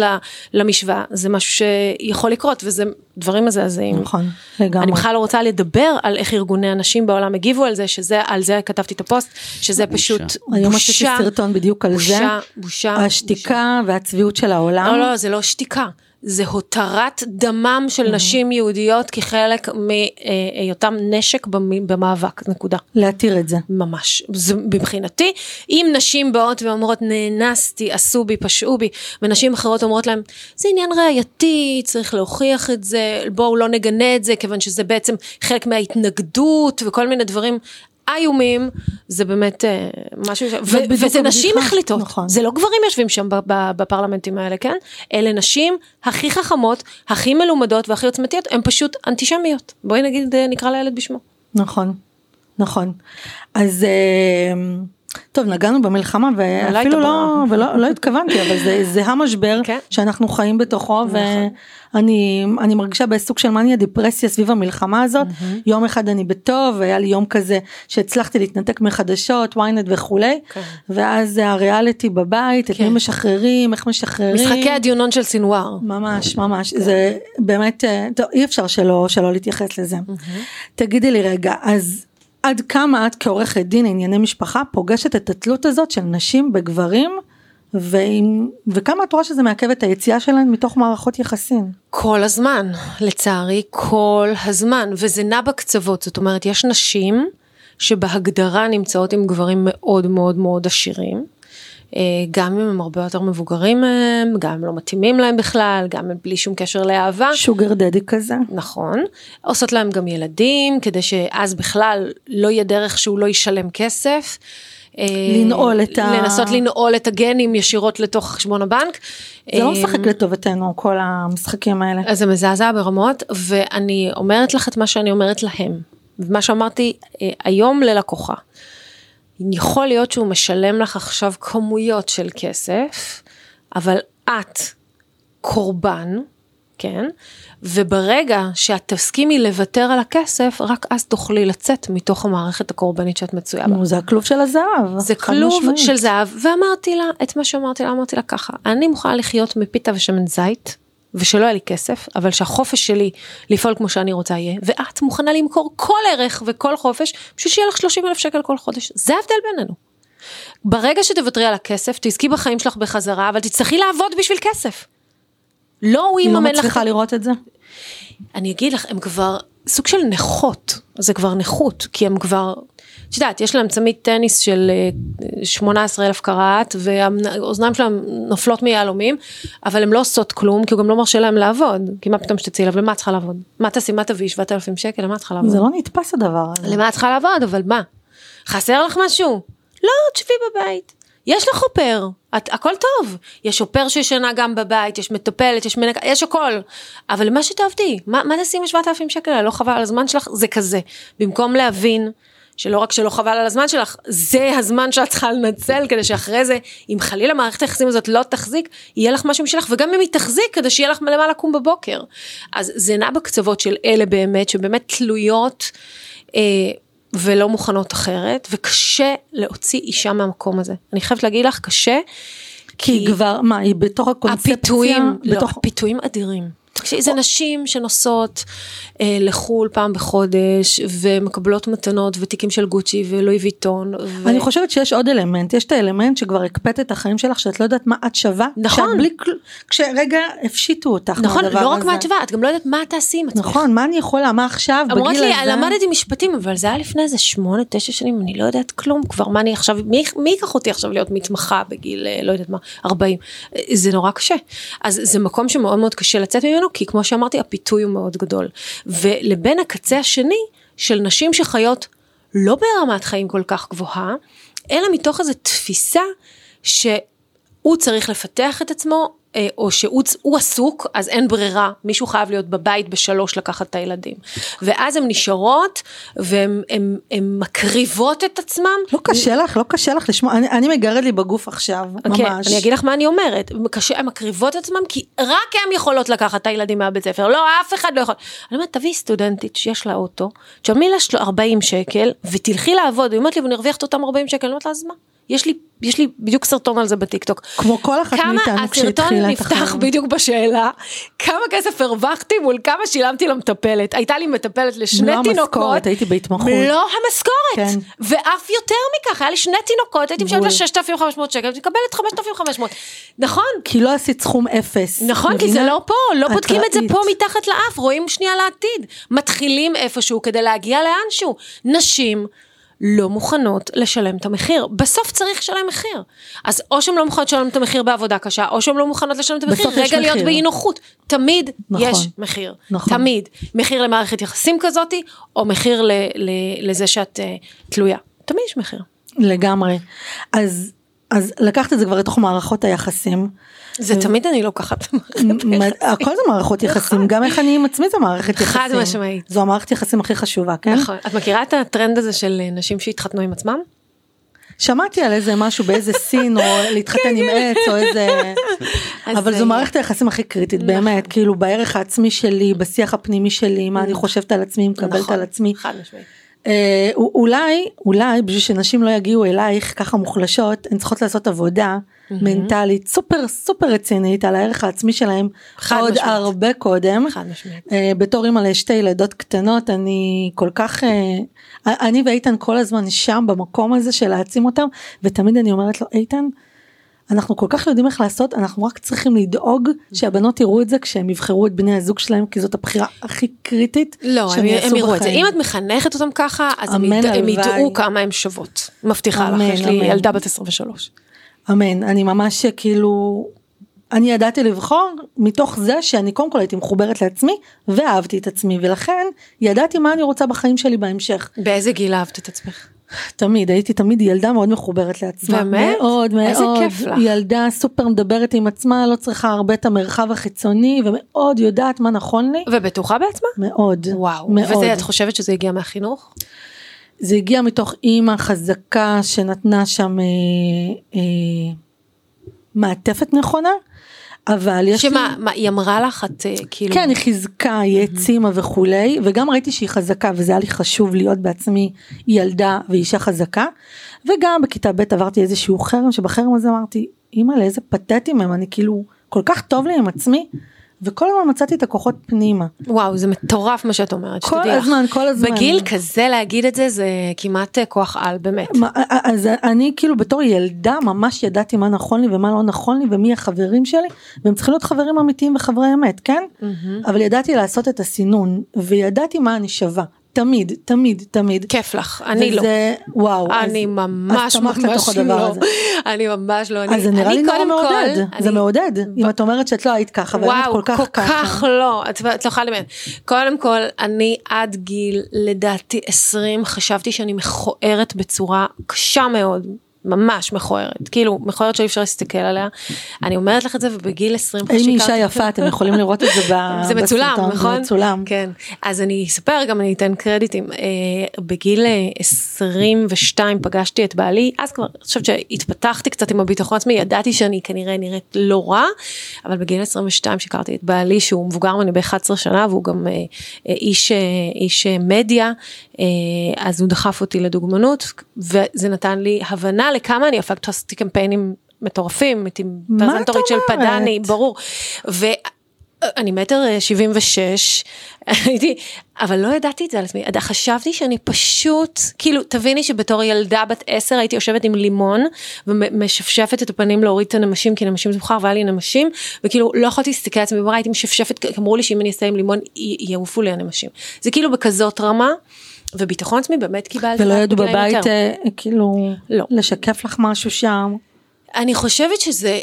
למשוואה זה משהו שיכול לקרות וזה דברים מזעזעים. נכון, לגמרי. אני בכלל לא רוצה לדבר על איך ארגוני הנשים בעולם הגיבו על זה, שזה, על זה כתבתי את הפוסט, שזה פשוט היום עשיתי בושה, סרטון בדיוק על זה. בושה, בושה. השתיקה והצביעות של העולם. לא, לא, זה לא שתיקה. זה הותרת דמם של נשים יהודיות כחלק מהיותם נשק במ- במאבק, נקודה. להתיר את זה. ממש. זה מבחינתי, אם נשים באות ואומרות נאנסתי, עשו בי, פשעו בי, ונשים אחרות אומרות להם, זה עניין ראייתי, צריך להוכיח את זה, בואו לא נגנה את זה, כיוון שזה בעצם חלק מההתנגדות וכל מיני דברים. איומים זה באמת אה, משהו ש... ו- וזה נשים. מחליטות נכון. זה לא גברים יושבים שם בפרלמנטים האלה כן אלה נשים הכי חכמות הכי מלומדות והכי עוצמתיות הן פשוט אנטישמיות בואי נגיד אה, נקרא לילד בשמו. נכון, נכון. אז אה, טוב נגענו במלחמה ואפילו לא, ולא לא התכוונתי אבל זה, זה המשבר כן. שאנחנו חיים בתוכו נכון. ואני אני מרגישה בסוג של מניה דיפרסיה סביב המלחמה הזאת יום אחד אני בטוב היה לי יום כזה שהצלחתי להתנתק מחדשות ynet וכולי כן. ואז הריאליטי בבית את כן. מי משחררים איך משחררים משחקי הדיונון של סינואר. ממש ממש זה באמת אה, טוב, אי אפשר שלא שלא להתייחס לזה. תגידי לי רגע אז עד כמה את כעורכת דין לענייני משפחה פוגשת את התלות הזאת של נשים בגברים? ועם, וכמה את רואה שזה מעכב את היציאה שלהן מתוך מערכות יחסים. כל הזמן, לצערי, כל הזמן, וזה נע בקצוות, זאת אומרת, יש נשים שבהגדרה נמצאות עם גברים מאוד מאוד מאוד עשירים, גם אם הם הרבה יותר מבוגרים מהם, גם לא מתאימים להם בכלל, גם בלי שום קשר לאהבה. שוגר דדי כזה. נכון, עושות להם גם ילדים, כדי שאז בכלל לא יהיה דרך שהוא לא ישלם כסף. אה, לנעול את ה- לנסות לנעול את הגנים ישירות לתוך חשבון הבנק. זה לא אה, משחק לטובתנו כל המשחקים האלה. אז זה מזעזע ברמות, ואני אומרת לך את מה שאני אומרת להם. ומה שאמרתי אה, היום ללקוחה. יכול להיות שהוא משלם לך עכשיו כמויות של כסף, אבל את קורבן, כן? וברגע שאת תסכימי לוותר על הכסף, רק אז תוכלי לצאת מתוך המערכת הקורבנית שאת מצויה בה. זה הכלוב של הזהב. זה כלוב משמעית. של זהב, ואמרתי לה את מה שאמרתי לה, אמרתי לה ככה, אני מוכנה לחיות מפיתה ושמן זית, ושלא יהיה לי כסף, אבל שהחופש שלי לפעול כמו שאני רוצה יהיה, ואת מוכנה למכור כל ערך וכל חופש בשביל שיהיה לך 30 אלף שקל כל חודש. זה ההבדל בינינו. ברגע שתוותרי על הכסף, תזכי בחיים שלך בחזרה, אבל תצטרכי לעבוד בשביל כסף. לא הוא לא יממן לך... מצליחה לראות את זה? אני אגיד לך, הם כבר סוג של נכות, זה כבר נכות, כי הם כבר, את יודעת, יש להם צמיד טניס של אה, 18 אלף קראט, והאוזניים שלהם נופלות מיהלומים, אבל הם לא עושות כלום, כי הוא גם לא מרשה להם לעבוד, כי מה פתאום שתצאי אליו, למה את צריכה לעבוד? מה תעשי, מה תביאי 7,000 שקל, למה את צריכה לעבוד? זה לא נתפס הדבר הזה. למה את צריכה לעבוד, אבל מה? חסר לך משהו? לא, תשבי בבית. יש לך אופר, את, הכל טוב. יש אופר שישנה גם בבית, יש מטופלת, יש מנקה, יש הכל. אבל מה שתעבדי, מה, מה תעשי עם 7,000 שקל? לא חבל על הזמן שלך? זה כזה. במקום להבין שלא רק שלא חבל על הזמן שלך, זה הזמן שאת צריכה לנצל כדי שאחרי זה, אם חלילה מערכת היחסים הזאת לא תחזיק, יהיה לך משהו משלך, וגם אם היא תחזיק, כדי שיהיה לך למה לקום בבוקר. אז זה נע בקצוות של אלה באמת, שבאמת תלויות. אה, ולא מוכנות אחרת, וקשה להוציא אישה מהמקום הזה. אני חייבת להגיד לך, קשה. כי היא כבר, מה, היא בתוך הקונספציה? הפיתויים, בתוך... לא, הפיתויים אדירים. זה נשים שנוסעות אה, לחו"ל פעם בחודש, ומקבלות מתנות ותיקים של גוצ'י ולואי ויטון. ו... אני חושבת שיש עוד אלמנט, יש את האלמנט שכבר הקפאת את החיים שלך, שאת לא יודעת מה את שווה. נכון. בלי, כשרגע הפשיטו אותך נכון, מהדבר לא רק הזה. מה את שווה, את גם לא יודעת מה תעשי עם עצמך. נכון, מה אני יכולה, מה עכשיו, בגיל אמרת הזה? לי, למדתי משפטים, אבל זה היה לפני איזה שמונה, תשע שנים, אני לא יודעת כלום כבר, מה אני עכשיו, מי, מי ייקח אותי עכשיו להיות מתמחה בגיל, אה, לא יודעת מה, 40, אה, זה נורא קשה. אז זה מקום שמאוד מאוד קשה לצאת ממנו, כי כמו שאמרתי, הפיתוי הוא מאוד גדול. ולבין הקצה השני, של נשים שחיות לא ברמת חיים כל כך גבוהה, אלא מתוך איזו תפיסה שהוא צריך לפתח את עצמו, או שהוא הוא עסוק, אז אין ברירה, מישהו חייב להיות בבית בשלוש לקחת את הילדים. ואז הן נשארות, והן מקריבות את עצמם. לא קשה לך, לא קשה לך לשמוע, אני, אני מגרד לי בגוף עכשיו, כן, ממש. אני אגיד לך מה אני אומרת, קשה, הן מקריבות את עצמם כי רק הן יכולות לקחת את הילדים מהבית ספר, לא, אף אחד לא יכול. אני אומרת, תביאי סטודנטית שיש לה אוטו, תשלמי לה 40 שקל, ותלכי לעבוד, היא אומרת לי, ואני ארוויח את אותם 40 שקל, אני אומרת לה, אז מה? יש לי, יש לי בדיוק סרטון על זה בטיקטוק. כמו כל אחת מאיתנו כמה הסרטון כשהתחילה את נפתח החיים. בדיוק בשאלה, כמה כסף הרווחתי מול כמה שילמתי למטפלת. הייתה לי מטפלת לשני לא תינוקות. המשכורת, הייתי בהתמחות. לא המשכורת. כן. ואף יותר מכך, היה לי שני תינוקות, הייתי משלמת. לה 6,500 שקל, הייתי מקבלת 5,500. נכון. כי לא עשית סכום אפס. נכון, כי זה מבינה? לא פה, לא בודקים את זה ראית. פה מתחת לאף, רואים שנייה לעתיד. מתחילים איפשהו כדי להגיע לאנשהו. נשים לא מוכנות לשלם את המחיר. בסוף צריך לשלם מחיר. אז או שהן לא מוכנות לשלם את המחיר בעבודה קשה, או שהן לא מוכנות לשלם את המחיר, בסוף יש רגע להיות. באי נוחות. תמיד נכון. יש מחיר. נכון. תמיד. מחיר למערכת יחסים כזאתי, או מחיר ל- ל- לזה שאת uh, תלויה. תמיד יש מחיר. לגמרי. אז, אז לקחת את זה כבר לתוך מערכות היחסים. זה תמיד אני לוקחת. מ- הכל זה מערכות יחסים, גם איך אני עם עצמי זה מערכת יחסים. חד משמעית. זו המערכת יחסים הכי חשובה, כן? נכון. את מכירה את הטרנד הזה של אה, נשים שהתחתנו עם עצמם? שמעתי על איזה משהו באיזה סין או להתחתן עם עץ או איזה אבל זו מערכת היחסים הכי קריטית באמת כאילו בערך העצמי שלי בשיח הפנימי שלי מה אני חושבת על עצמי מקבלת נכון, על עצמי חד משמעית. אה, אולי אולי בשביל שנשים לא יגיעו אלייך ככה מוחלשות הן צריכות לעשות עבודה מנטלית סופר סופר רצינית על הערך העצמי שלהם עוד משמעית. הרבה קודם חד משמעית. אה, בתור אימא לשתי ילדות קטנות אני כל כך אה, אני ואיתן כל הזמן שם במקום הזה של להעצים אותם ותמיד אני אומרת לו איתן. אנחנו כל כך יודעים איך לעשות אנחנו רק צריכים לדאוג שהבנות יראו את זה כשהם יבחרו את בני הזוג שלהם כי זאת הבחירה הכי קריטית לא, שהם הם, יעשו הם יראו את זה. בחיים. אם את מחנכת אותם ככה, אז הם, אמן, הם הלוואי. ידעו כמה הם שוות. מבטיחה לך, אמן, יש לי אמן. ילדה בת 23. אמן אני ממש כאילו אני ידעתי לבחור מתוך זה שאני קודם כל הייתי מחוברת לעצמי ואהבתי את עצמי ולכן ידעתי מה אני רוצה בחיים שלי בהמשך. באיזה גיל אהבת את עצמך? תמיד הייתי תמיד ילדה מאוד מחוברת לעצמה באמת? מאוד מאוד איזה כיף לך. ילדה סופר מדברת עם עצמה לא צריכה הרבה את המרחב החיצוני ומאוד יודעת מה נכון לי ובטוחה בעצמה? מאוד וואו. מאוד וזה, את חושבת שזה הגיע מהחינוך? זה הגיע מתוך אימא חזקה שנתנה שם אה, אה, מעטפת נכונה אבל יש לי שמה, מה, היא אמרה לך, את אה, כאילו... כן, היא חיזקה, היא העצימה וכולי, וגם ראיתי שהיא חזקה, וזה היה לי חשוב להיות בעצמי ילדה ואישה חזקה, וגם בכיתה ב' עברתי איזשהו חרם, שבחרם הזה אמרתי, אימא לאיזה פתטים הם, אני כאילו, כל כך טוב לי עם עצמי, וכל הזמן מצאתי את הכוחות פנימה. וואו, זה מטורף מה שאת אומרת, כל לך. הזמן, כל הזמן. בגיל כזה להגיד את זה, זה כמעט אה, כוח על, באמת. מה, אז אני כאילו בתור ילדה ממש ידעתי מה נכון לי ומה לא נכון לי ומי החברים שלי והם צריכים להיות חברים אמיתיים וחברי אמת כן אבל ידעתי לעשות את הסינון וידעתי מה אני שווה תמיד תמיד תמיד כיף לך, אני לא. וזה, וואו אני אז, ממש אז תמכת ממש בתוך הדבר לא. הזה. אני ממש לא. אז אני- זה נראה אני לי נורא מעודד כל- זה אני- מעודד אם את אומרת שאת לא היית ככה וואו, כל כך ככה. כך לא, את, את לא יכולה לדמיין. קודם כל, אני עד גיל, לדעתי 20, חשבתי שאני מכוערת בצורה קשה מאוד. ממש מכוערת, כאילו מכוערת שאי אפשר להסתכל עליה. אני אומרת לך את זה ובגיל 20 אם היא אישה יפה אתם יכולים לראות את זה ב- זה מצולם, בסרטון, נכון? זה מצולם. כן. אז אני אספר גם, אני אתן קרדיטים. אה, בגיל אה, 22 פגשתי את בעלי, אז כבר, אני חושבת שהתפתחתי קצת עם הביטחון עצמי, ידעתי שאני כנראה נראית לא רע, אבל בגיל 22 שהכרתי את בעלי, שהוא מבוגר ממני ב-11 שנה, והוא גם אה, אה, איש, אה, איש אה, מדיה, אה, אז הוא דחף אותי לדוגמנות, וזה נתן לי הבנה לכמה אני יפה, עשיתי קמפיינים מטורפים, הייתי פרזנטורית של? פדני, ברור. ו... אני מטר אה, 76, הייתי, אבל לא ידעתי את זה על עצמי, חשבתי שאני פשוט, כאילו, תביני שבתור ילדה בת 10 הייתי יושבת עם לימון ומשפשפת את הפנים להוריד את הנמשים, כי נמשים זה מכוער והיה לי נמשים, וכאילו לא יכולתי להסתכל על עצמי במראה, הייתי משפשפת, אמרו לי שאם אני אעשה עם לימון יעופו לי הנמשים. זה כאילו בכזאת רמה, וביטחון עצמי באמת קיבלתי. ולא ידעו בבית יותר. אה, כאילו לא. לשקף לך משהו שם. אני חושבת שזה,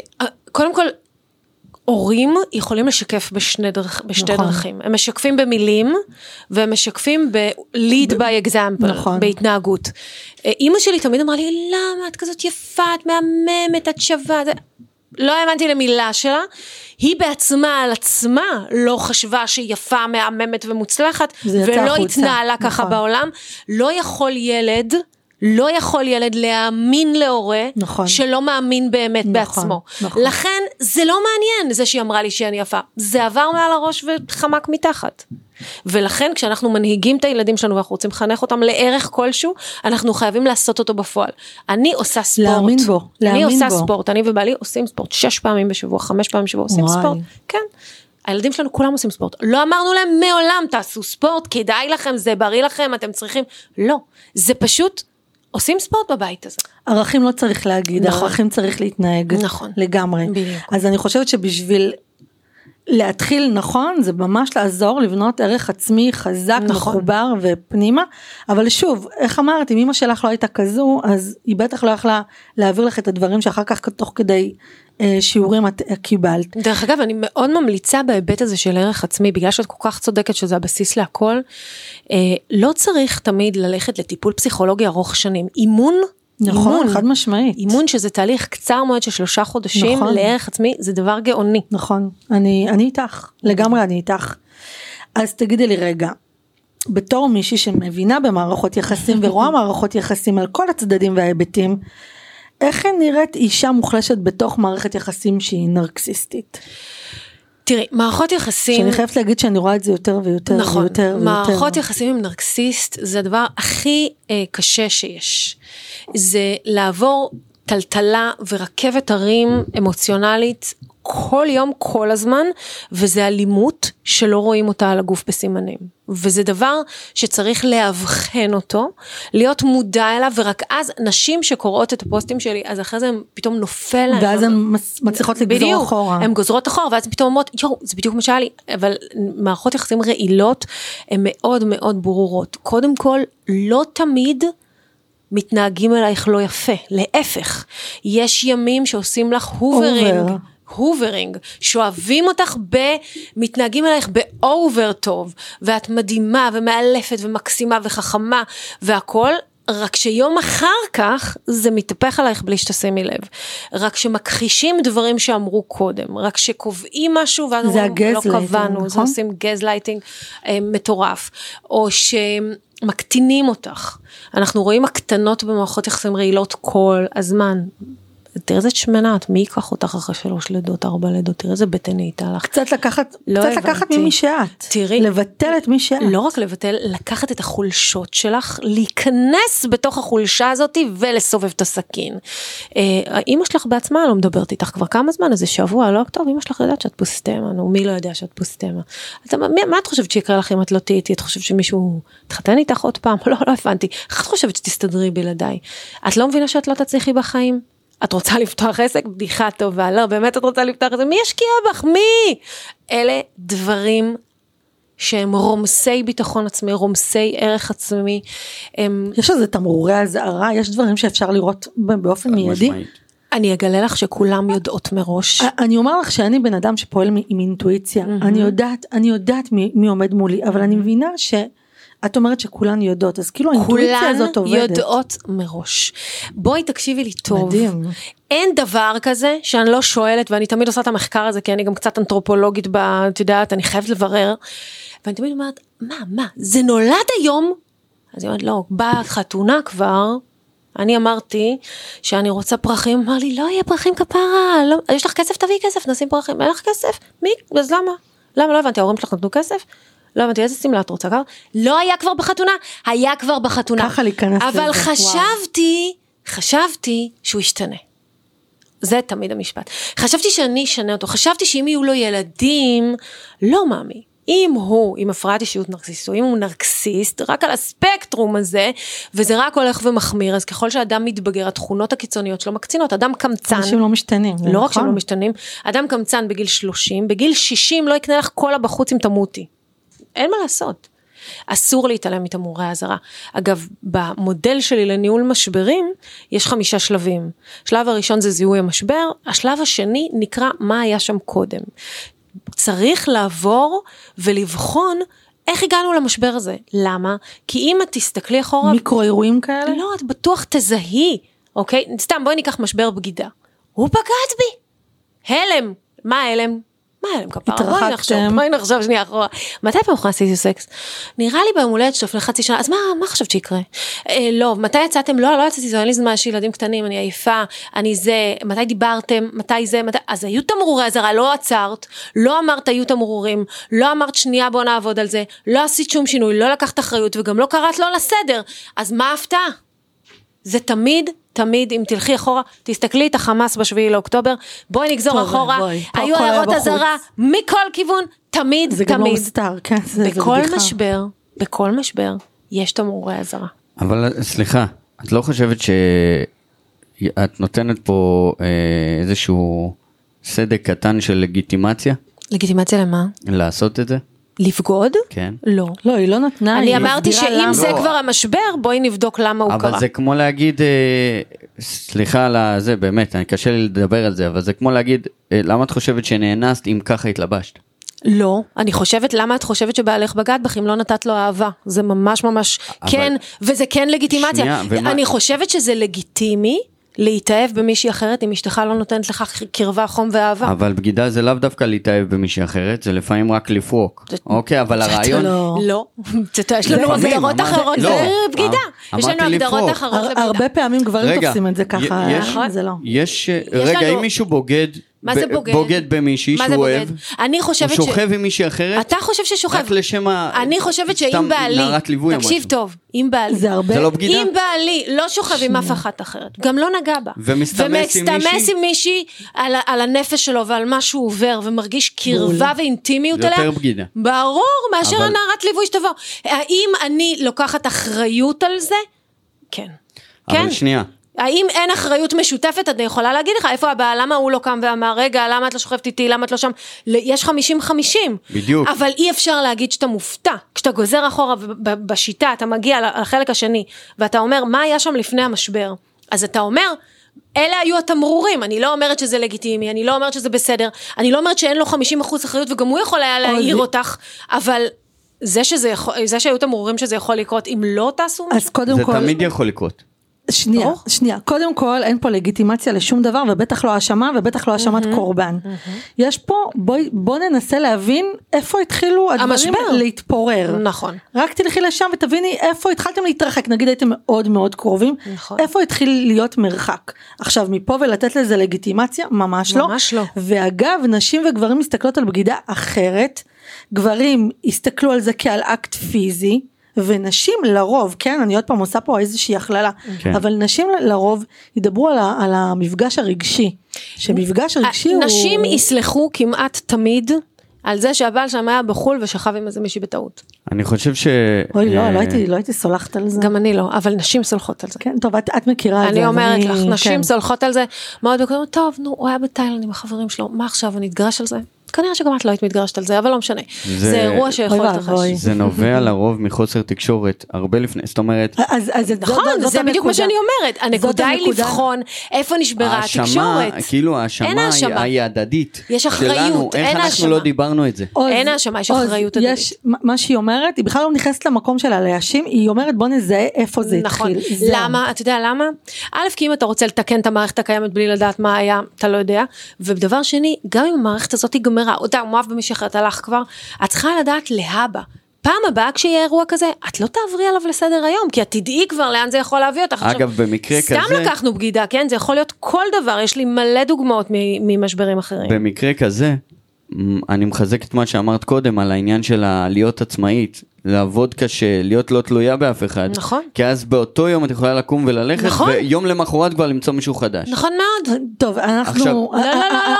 קודם כל, הורים יכולים לשקף בשני דרכ, בשתי נכון. דרכים. הם משקפים במילים, והם משקפים ב-lead by example, נכון. בהתנהגות. אה, אימא שלי תמיד אמרה לי, למה את כזאת יפה, את מהממת, את שווה. לא האמנתי למילה שלה, היא בעצמה על עצמה לא חשבה שהיא יפה, מהממת ומוצלחת, ולא החוצה, התנהלה ככה נכון. בעולם. לא יכול ילד, לא יכול ילד להאמין להורה, נכון. שלא מאמין באמת נכון, בעצמו. נכון. לכן זה לא מעניין זה שהיא אמרה לי שאני יפה, זה עבר מעל הראש וחמק מתחת. ולכן כשאנחנו מנהיגים את הילדים שלנו ואנחנו רוצים לחנך אותם לערך כלשהו, אנחנו חייבים לעשות אותו בפועל. אני עושה ספורט. להאמין בו, אני להאמין עושה בו. ספורט, אני ובעלי עושים ספורט שש פעמים בשבוע, חמש פעמים בשבוע עושים וואי. ספורט. כן. הילדים שלנו כולם עושים ספורט. לא אמרנו להם מעולם תעשו ספורט, כדאי לכם, זה בריא לכם, אתם צריכים. לא. זה פשוט עושים ספורט בבית הזה. ערכים לא צריך להגיד, נכון. ערכים צריך להתנהג. נכון. לגמרי. בדיוק. אז אני חושבת שבשביל להתחיל נכון זה ממש לעזור לבנות ערך עצמי חזק, נכון. מחובר ופנימה, אבל שוב, איך אמרת, אם אמא שלך לא הייתה כזו, אז היא בטח לא יכלה להעביר לך את הדברים שאחר כך תוך כדי אה, שיעורים את אה, קיבלת. דרך אגב, אני מאוד ממליצה בהיבט הזה של ערך עצמי, בגלל שאת כל כך צודקת שזה הבסיס להכל, אה, לא צריך תמיד ללכת לטיפול פסיכולוגי ארוך שנים. אימון, נכון, אימון, חד משמעית. אימון שזה תהליך קצר מאוד של שלושה חודשים נכון. לערך עצמי, זה דבר גאוני. נכון, אני, אני איתך, לגמרי אני איתך. אז תגידי לי רגע, בתור מישהי שמבינה במערכות יחסים ורואה מערכות יחסים על כל הצדדים וההיבטים, איך נראית אישה מוחלשת בתוך מערכת יחסים שהיא נרקסיסטית? תראי, מערכות יחסים... שאני חייבת להגיד שאני רואה את זה יותר ויותר נכון, ויותר ויותר. מערכות יחסים עם נרקסיסט זה הדבר הכי אה, קשה שיש. זה לעבור טלטלה ורכבת הרים אמוציונלית כל יום, כל הזמן, וזה אלימות שלא רואים אותה על הגוף בסימנים. וזה דבר שצריך לאבחן אותו, להיות מודע אליו, ורק אז נשים שקוראות את הפוסטים שלי, אז אחרי זה הם פתאום נופל להם. ואז הן מצליחות לגזור בדיוק, אחורה. הן גוזרות אחורה ואז פתאום אומרות יואו זה בדיוק מה שהיה לי אבל מערכות יחסים רעילות הן מאוד מאוד ברורות קודם כל לא תמיד מתנהגים אלייך לא יפה להפך יש ימים שעושים לך hoovering. hoovering, שאוהבים אותך ב... מתנהגים אלייך ב over טוב, ואת מדהימה ומאלפת ומקסימה וחכמה והכל, רק שיום אחר כך זה מתהפך עלייך בלי שתשימי לב. רק שמכחישים דברים שאמרו קודם, רק שקובעים משהו ואז אומרים, לא קבענו, זה נכון? עושים גזלייטינג אה, מטורף, או שמקטינים אותך. אנחנו רואים הקטנות במערכות יחסים רעילות כל הזמן. תראה איזה שמנה את, מי ייקח אותך אחרי שלוש לידות, ארבע לידות, תראה איזה בטן נהייתה לך. קצת לקחת, לא קצת הבנתי. לקחת ממי שאת. תראי. לבטל את מי שאת. לא רק לבטל, לקחת את החולשות שלך, להיכנס בתוך החולשה הזאת ולסובב את הסכין. אה, אימא שלך בעצמה לא מדברת איתך כבר כמה זמן, איזה שבוע, לא טוב, אימא שלך יודעת שאת פוסטמה, נו, מי לא יודע שאת פוסטמה? אז מה, מה את חושבת שיקרה לך אם את לא תהיי איתי? את חושבת שמישהו יתחתן איתך עוד פעם? לא, לא הבנתי. איך את חושבת שתסתדרי בלעדיי? את לא מבינה שאת לא תצליחי בחיים? את רוצה לפתוח עסק? בדיחה טובה, לא, באמת את רוצה לפתוח את זה? מי ישקיע בך? מי? אלה דברים שהם רומסי ביטחון עצמי, רומסי ערך עצמי. הם... יש איזה תמרורי אזהרה, יש דברים שאפשר לראות באופן מיידי. אני אגלה לך שכולם יודעות מראש. אני אומר לך שאני בן אדם שפועל מ- עם אינטואיציה, אני יודעת, אני יודעת מי, מי עומד מולי, אבל אני מבינה שאת אומרת שכולן יודעות, אז כאילו האינטואיציה כולן הזאת עובדת. יודעות מראש. בואי תקשיבי לי טוב. מדהים. אין דבר כזה שאני לא שואלת, ואני תמיד עושה את המחקר הזה, כי אני גם קצת אנתרופולוגית, ב- את יודעת, אני חייבת לברר. ואני תמיד אומרת, מה, מה, זה נולד היום? אז היא אומרת, לא, באה חתונה כבר. אני אמרתי שאני רוצה פרחים, אמר לי, לא יהיה פרחים כפרה, לא, יש לך כסף, תביאי כסף, נשים פרחים, אין לך כסף? מי? אז למה? למה? לא הבנתי, ההורים שלך נתנו כסף? לא הבנתי, איזה שמלה את רוצה? כבר? לא היה כבר בחתונה, היה כבר בחתונה. ככה להיכנס לזה, אבל וואו. חשבתי, חשבתי שהוא ישתנה. זה תמיד המשפט. חשבתי שאני אשנה אותו, חשבתי שאם יהיו לו ילדים, לא מאמי. אם הוא עם הפרעת אישיות נרקסיסט, או אם הוא נרקסיסט, רק על הספקטרום הזה, וזה רק הולך ומחמיר, אז ככל שאדם מתבגר, התכונות הקיצוניות שלו מקצינות, אדם קמצן, אנשים לא משתנים. לא רק נכון. שהם לא משתנים, אדם קמצן בגיל 30, בגיל 60 לא יקנה לך קולה בחוץ אם תמותי. אין מה לעשות. אסור להתעלם מתמרורי האזהרה. אגב, במודל שלי לניהול משברים, יש חמישה שלבים. שלב הראשון זה זיהוי המשבר, השלב השני נקרא מה היה שם קודם. צריך לעבור ולבחון איך הגענו למשבר הזה. למה? כי אם את תסתכלי אחורה, מיקרו אירועים כאלה? לא, את בטוח תזהי, אוקיי? סתם, בואי ניקח משבר בגידה. הוא בגד בי. הלם. מה הלם? מה הלם כפרה? בואי התרחקתם. נחשוב, בואי נחשוב שנייה אחורה. מתי פעם אחרונה עשיתי סקס? נראה לי ביום הולדת שלו לפני חצי שנה, אז מה, מה חשבת שיקרה? אה, לא, מתי יצאתם? לא, לא יצאתי, זה אין לי זמן, יש לי ילדים קטנים, אני עייפה, אני זה, מתי דיברתם? מתי זה? מתי... אז היו תמרורי אזהרה, לא עצרת, לא אמרת היו תמרורים, לא אמרת שנייה בוא נעבוד על זה, לא עשית שום שינוי, לא לקחת אחריות וגם לא קראת לו לסדר, אז מה ההפתעה? זה תמיד, תמיד, אם תלכי אחורה, תסתכלי את החמאס בשביעי לאוקטובר, בואי נגזור טוב, אחורה, בואי, היו הערות. אזהרה מכל כיוון, תמיד, זה גם לא תמיד. סטאר, כן, זה זה בכל בדיחה. משבר, בכל משבר, יש תמרורי אזהרה. אבל סליחה, את לא חושבת שאת נותנת פה אה, איזשהו סדק קטן של לגיטימציה לגיטימציה למה? לעשות את זה? לבגוד? כן. לא. לא, היא לא נתנה, אני אמרתי שאם למה. זה לא. כבר המשבר, בואי נבדוק למה הוא אבל קרה. זה כמו להגיד, אה, סליחה על הזה, באמת, אני קשה לי לדבר על זה, אבל זה כמו להגיד, אה, למה את חושבת שנאנסת אם ככה התלבשת? לא, אני חושבת, למה את חושבת שבעלך בגד בך אם לא נתת לו אהבה? זה ממש ממש אבל- כן, וזה כן לגיטימציה. שנייה, ומה- אני חושבת שזה לגיטימי להתאהב במישהי אחרת אם אשתך לא נותנת לך קרבה, חום ואהבה. אבל בגידה זה לאו דווקא להתאהב במישהי אחרת, זה לפעמים רק לפרוק. אוקיי, אבל הרעיון... לא. לא, יש לנו הגדרות אחרות, לא, זה בגידה. אמ- יש לנו הגדרות. אחרות לבגידה. הרבה פעמים גברים תופסים את זה ככה, יש- זה לא. יש, רגע, אם מישהו בוגד, מה זה בוגד? בוגד במישהי שהוא אוהב? אני חושבת הוא שוכב עם מישהי אחרת, אתה חושב ששוכב. רק לשם ה... אני חושבת שאם סתם בעלי, נערת ליווי או תקשיב משהו. טוב, אם בעלי, זה הרבה, זה לא בגידה? אם בעלי לא שוכב עם אף אחת אחרת, גם לא נגע בה, ומסתמס עם ומסתמס מישהי? עם מישהי על, הנפש שלו ועל מה שהוא עובר ומרגיש קרבה. ואינטימיות זה אליה, יותר בגידה. ברור, מאשר הנערת ליווי שתבוא. האם אני לוקחת אחריות על זה? כן. כן. אבל שנייה, האם אין אחריות משותפת? אני יכולה להגיד לך, איפה הבעל, למה הוא לא קם ואמר, רגע, למה את לא שוכבת איתי, למה את לא שם? יש 50-50. בדיוק. אבל אי אפשר להגיד שאתה מופתע. כשאתה גוזר אחורה בשיטה, אתה מגיע לחלק השני, ואתה אומר, מה היה שם לפני המשבר? אז אתה אומר, אלה היו התמרורים, אני לא אומרת שזה לגיטימי, אני לא אומרת שזה בסדר, אני לא אומרת שאין לו 50% אחריות וגם הוא יכול היה להעיר זה- אותך, אבל זה, שזה יכול, זה שהיו תמרורים שזה יכול לקרות, אם לא תעשו משהו, אז קודם זה כל, תמיד יכול לקרות. שנייה, ברור. שנייה, קודם כל אין פה לגיטימציה לשום דבר ובטח לא האשמה ובטח לא האשמת קורבן. יש פה, בואי, בוא ננסה להבין איפה התחילו הדברים המשבר. להתפורר. נכון. רק תלכי לשם ותביני איפה התחלתם להתרחק, נגיד הייתם מאוד מאוד קרובים, נכון. איפה התחיל להיות מרחק. עכשיו מפה ולתת לזה לגיטימציה, ממש לא. ממש לא. ואגב, נשים וגברים מסתכלות על בגידה אחרת, גברים הסתכלו על זה כעל אקט פיזי. ונשים לרוב, כן, אני עוד פעם עושה פה איזושהי הכללה, כן. אבל נשים לרוב ידברו על, ה, על המפגש הרגשי, שמפגש רגשי הוא... נשים יסלחו כמעט תמיד על זה שהבעל שם היה בחו"ל ושכב עם איזה מישהי בטעות. אני חושב ש... אוי לא, אה, לא הייתי, לא הייתי סולחת על זה. גם אני לא, אבל נשים סולחות על זה. כן, טוב, את, את מכירה את זה. אני אומרת לך, כן. נשים סולחות על זה מאוד בקודם, טוב, נו, הוא היה בתאילנד עם החברים שלו, מה עכשיו, אני אתגרש על זה? כנראה שגם את לא היית מתגרשת על זה, אבל לא משנה. זה- זה אירוע שיכול להתרחש. זה נובע לרוב מחוסר תקשורת, הרבה לפני, זאת אומרת, אז, אז זאת- נכון, זאת זה בדיוק מה. שאני אומרת, הנקודה היא. לבחון איפה נשברה האשמה, התקשורת. כאילו האשמה היא- האשמה. היא הדדית. יש אחריות, שלנו, איך אין אנחנו האשמה. לא דיברנו את זה. עוז, אין האשמה, יש עוז, אחריות יש, מה שהיא אומרת, היא בכלל לא נכנסת למקום שלה להאשים, היא אומרת בוא נזהה איפה זה נכון, התחיל. זהו. למה, אתה יודע למה? א', כי אם אתה רוצה לתקן את המערכת הקיימת בלי לדעת מה היה, אתה לא יודע, ודבר שני, גם אם המערכת הזאת תיגמרה, אותה, הוא מאוהב במישהי אחרת, הלך כבר, את צריכה לדעת להבא. פעם הבאה כשיהיה אירוע כזה, את לא תעברי עליו לסדר היום, כי את תדעי כבר לאן זה יכול להביא אותך. עכשיו, אגב, במקרה סתם כזה- לקחנו בגידה, כן? זה יכול להיות כל דבר, יש לי מלא דוגמאות ממשברים אחרים. במקרה כזה, אני מחזק את מה שאמרת קודם על העניין של להיות עצמאית, לעבוד קשה, להיות לא תלויה באף אחד. נכון. כי אז באותו יום את יכולה לקום וללכת, נכון. ויום למחרת כבר למצוא מישהו חדש. נכון מאוד. טוב, אנחנו, עכשיו- לא, לא, לא,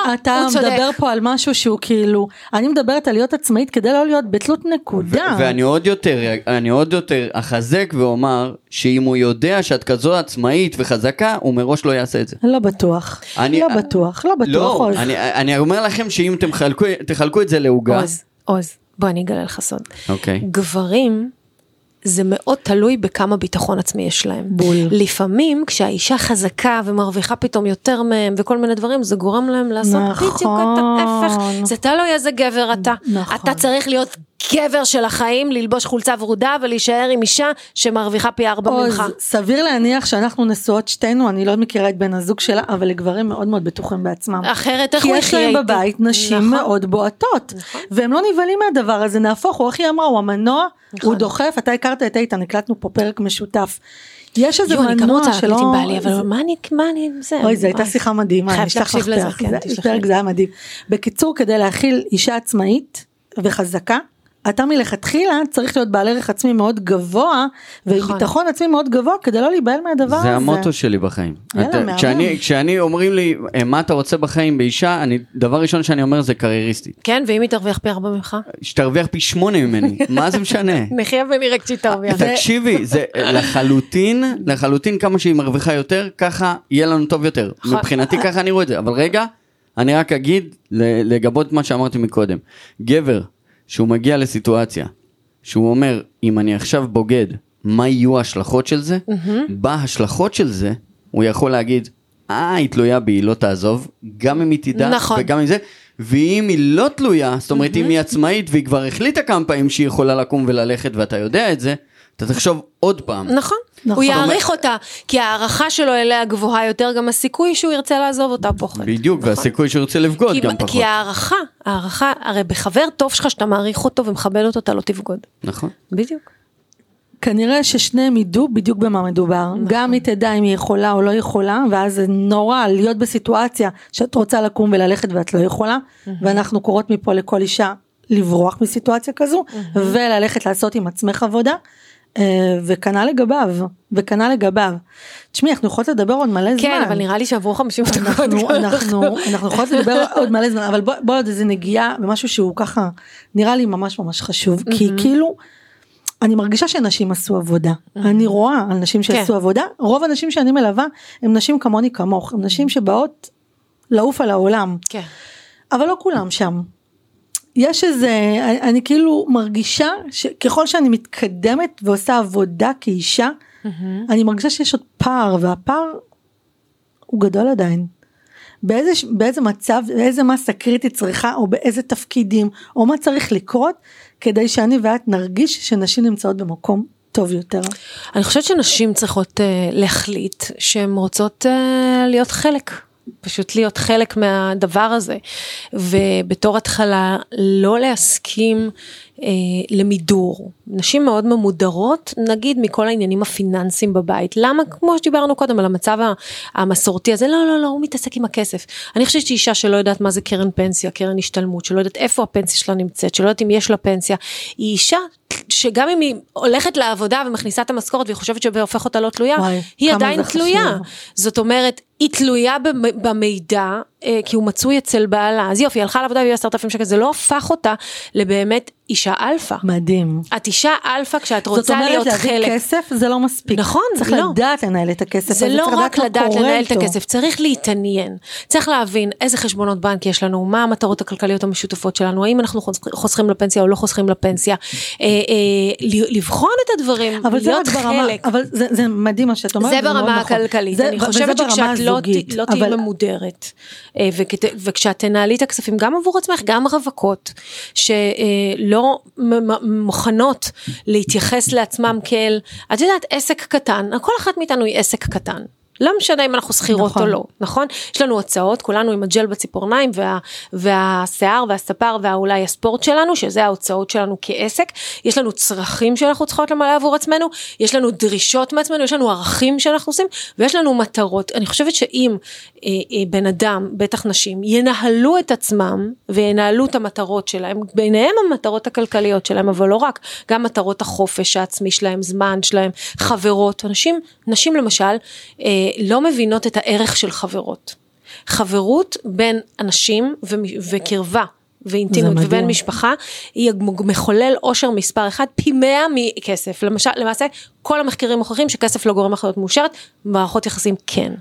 לא, אתה הוא צודק. מדבר פה על משהו שהוא כאילו, אני מדברת על להיות עצמאית כדי לא להיות בתלות נקודה. ואני עוד יותר, אני עוד יותר אחזק ואומר, שאם הוא יודע שאת כזו עצמאית וחזקה, הוא מראש לא יעשה את זה. לא בטוח, אני- לא בטוח, לא בטוח, לא. אני, אני אומר לכם שאם אתם חלקו, תחלקו את זה לעוגה, עוז, עוז, בוא אני אגלה לך סוד. אוקיי. גברים, זה מאוד תלוי בכמה ביטחון עצמי יש להם. בול. לפעמים כשהאישה חזקה ומרוויחה פתאום יותר מהם וכל מיני דברים, זה גורם להם לעשות נכון. בדיוק את ההפך. זה תלוי איזה גבר אתה. נכון. אתה צריך להיות גבר של החיים, ללבוש חולצה ורודה ולהישאר עם אישה שמרוויחה פי ארבע ממך. סביר להניח שאנחנו נשואות שתינו, אני לא מכירה את בן הזוג שלה, אבל לגברים מאוד מאוד בטוחים בעצמם. אחרת איך כי הוא יש יחיה להם איתי? בבית נשים נכון. מאוד בועטות, והם לא נבהלים מהדבר הזה, נהפוך הוא, איך היא אמרה, הוא המנוע, נכון. הוא דוחף, אתה הכרת את איתן, הקלטנו פה פרק משותף. יש איזה יואו, אני גם מנוע רוצה שלא... להקליט עם בעלי, אבל מה אני, מה אני, זה, אוי, זו הייתה. שיחה מדהימה, אני אשלח לך פרק, כן, פרק. זה היה מדהים. בקיצור, כדי להכיל אישה עצמאית וחזקה, אתה מלכתחילה צריך להיות בעל ערך עצמי מאוד גבוה, נכון. ביטחון עצמי מאוד גבוה, כדי לא להיבהל מהדבר הזה. זה המוטו שלי בחיים. כשאני, אומרים לי, "אה, מה אתה רוצה בחיים באישה, אני, דבר ראשון שאני אומר זה קרייריסטית. כן, ואם היא תרוויח פי ארבע ממך? שתרוויח פי שמונה ממני, מה זה משנה? נחיה ונראה כשהיא תרוויח. תקשיבי, זה לחלוטין, לחלוטין כמה שהיא מרוויחה יותר, ככה יהיה לנו טוב יותר. נכון. מבחינתי ככה אני רואה את זה, אבל רגע, אני רק אגיד, לגבות מה שאמרתי מקודם. גבר, שהוא מגיע לסיטואציה, שהוא אומר, אם אני עכשיו בוגד, מה יהיו ההשלכות של זה? בהשלכות של זה, הוא יכול להגיד, אה, היא תלויה בי, היא לא תעזוב, גם אם היא תדע, נכון. וגם אם זה, ואם היא לא תלויה, זאת אומרת, אם היא עצמאית והיא כבר החליטה כמה פעמים שהיא יכולה לקום וללכת ואתה יודע את זה, אתה תחשוב עוד פעם. נכון. נכון. הוא יעריך אותה, כי ההערכה שלו אליה גבוהה יותר, גם הסיכוי שהוא ירצה לעזוב אותה פוחת. בדיוק, נכון. והסיכוי שהוא ירצה לבגוד כי- גם פחות. כי ההערכה, ההערכה, הרי בחבר טוב שלך שאתה מעריך אותו ומכבד אותו, אתה לא תבגוד. נכון. בדיוק. כנראה ששניהם ידעו בדיוק במה מדובר. נכון. גם היא תדע אם היא יכולה או לא יכולה, ואז זה נורא להיות בסיטואציה שאת רוצה לקום וללכת ואת לא יכולה, ואנחנו קוראות מפה לכל אישה לברוח מסיטואציה כזו, וללכת לעשות עם עצמך עבודה. אה, וכנ"ל לגביו, וכנ"ל לגביו. תשמעי, אנחנו יכולות לדבר עוד מלא זמן. כן, אבל נראה לי שעברו 50 דקות. אנחנו, אנחנו, אנחנו יכולות לדבר עוד מלא זמן, אבל בוא, בוא עוד איזה נגיעה במשהו שהוא ככה, נראה לי ממש ממש חשוב, כי כאילו, אני מרגישה שנשים עשו עבודה, אני רואה על נשים שעשו כן. עבודה, רוב הנשים שאני מלווה הם נשים כמוני כמוך, הם נשים שבאות לעוף על העולם, כן. אבל לא כולם שם. יש איזה, אני, אני כאילו מרגישה שככל שאני מתקדמת ועושה עבודה כאישה, אני מרגישה שיש עוד פער, והפער הוא גדול עדיין. באיזה, באיזה מצב, באיזה מסה קריטית צריכה, או באיזה תפקידים, או מה צריך לקרות, כדי שאני ואת נרגיש שנשים נמצאות במקום טוב יותר. אני חושבת שנשים צריכות uh, להחליט שהן רוצות uh, להיות חלק. פשוט להיות חלק מהדבר הזה, ובתור התחלה לא להסכים אה, למידור. נשים מאוד ממודרות, נגיד מכל העניינים הפיננסיים בבית. למה? כמו שדיברנו קודם על המצב המסורתי הזה, לא, לא, לא, הוא מתעסק עם הכסף. אני חושבת שאישה שלא יודעת מה זה קרן פנסיה, קרן השתלמות, שלא יודעת איפה הפנסיה שלה נמצאת, שלא יודעת אם יש לה פנסיה, היא אישה שגם אם היא הולכת לעבודה ומכניסה את המשכורת והיא חושבת שזה הופך אותה לא תלויה, וואי, היא עדיין תלויה. חשוב. זאת אומרת, היא תלויה במידע, כי הוא מצוי אצל בעלה. אז יופי, הלכה לעבודה והיא עשרת אלפים שקל, זה לא הפך אותה לבאמת אישה אלפא. מדהים. את אישה אלפא כשאת רוצה להיות חלק. זאת אומרת, להביא כסף זה לא מספיק. נכון, צריך לא. לדעת לנהל את הכסף. זה לא רק לדעת לנהל את הכסף, צריך להתעניין. צריך להבין איזה חשבונות בנק יש לנו, מה המטרות הכלכליות המשותפות שלנו, האם אנחנו חוסכים לפנסיה או לא חוסכים לפנסיה. אה, אה, לבחון את הדברים, להיות חלק. ברמה, אבל זה, זה מדהים מה שאת אומרת. זה ברמה נכון. הכלכלית. אני חושבת שכשאת לא, לא תהיי אבל... ממודרת, אה, וכשאת תנהלי את הכספים גם עבור עצמך, גם רווקות, שלא מוכנות להתייחס לעצמם כאל, את יודעת, עסק קטן, כל אחת מאיתנו היא עסק קטן. לא משנה אם אנחנו שכירות נכון. או לא, נכון? יש לנו הוצאות, כולנו עם הג'ל בציפורניים וה, והשיער והספר ואולי הספורט שלנו, שזה ההוצאות שלנו כעסק. יש לנו צרכים שאנחנו צריכות למלא עבור עצמנו, יש לנו דרישות מעצמנו, יש לנו ערכים שאנחנו עושים, ויש לנו מטרות. אני חושבת שאם אה, אה, בן אדם, בטח נשים, ינהלו את עצמם וינהלו את המטרות שלהם, ביניהם המטרות הכלכליות שלהם, אבל לא רק, גם מטרות החופש העצמי שלהם, זמן שלהם, חברות. אנשים, נשים למשל, אה, לא מבינות את הערך של חברות. חברות בין אנשים וקרבה ואינטימיות ובין משפחה היא מחולל עושר מספר אחד פי מאה מכסף למשל למעשה כל המחקרים מוכיחים שכסף לא גורם לחיות מאושרת מערכות יחסים כן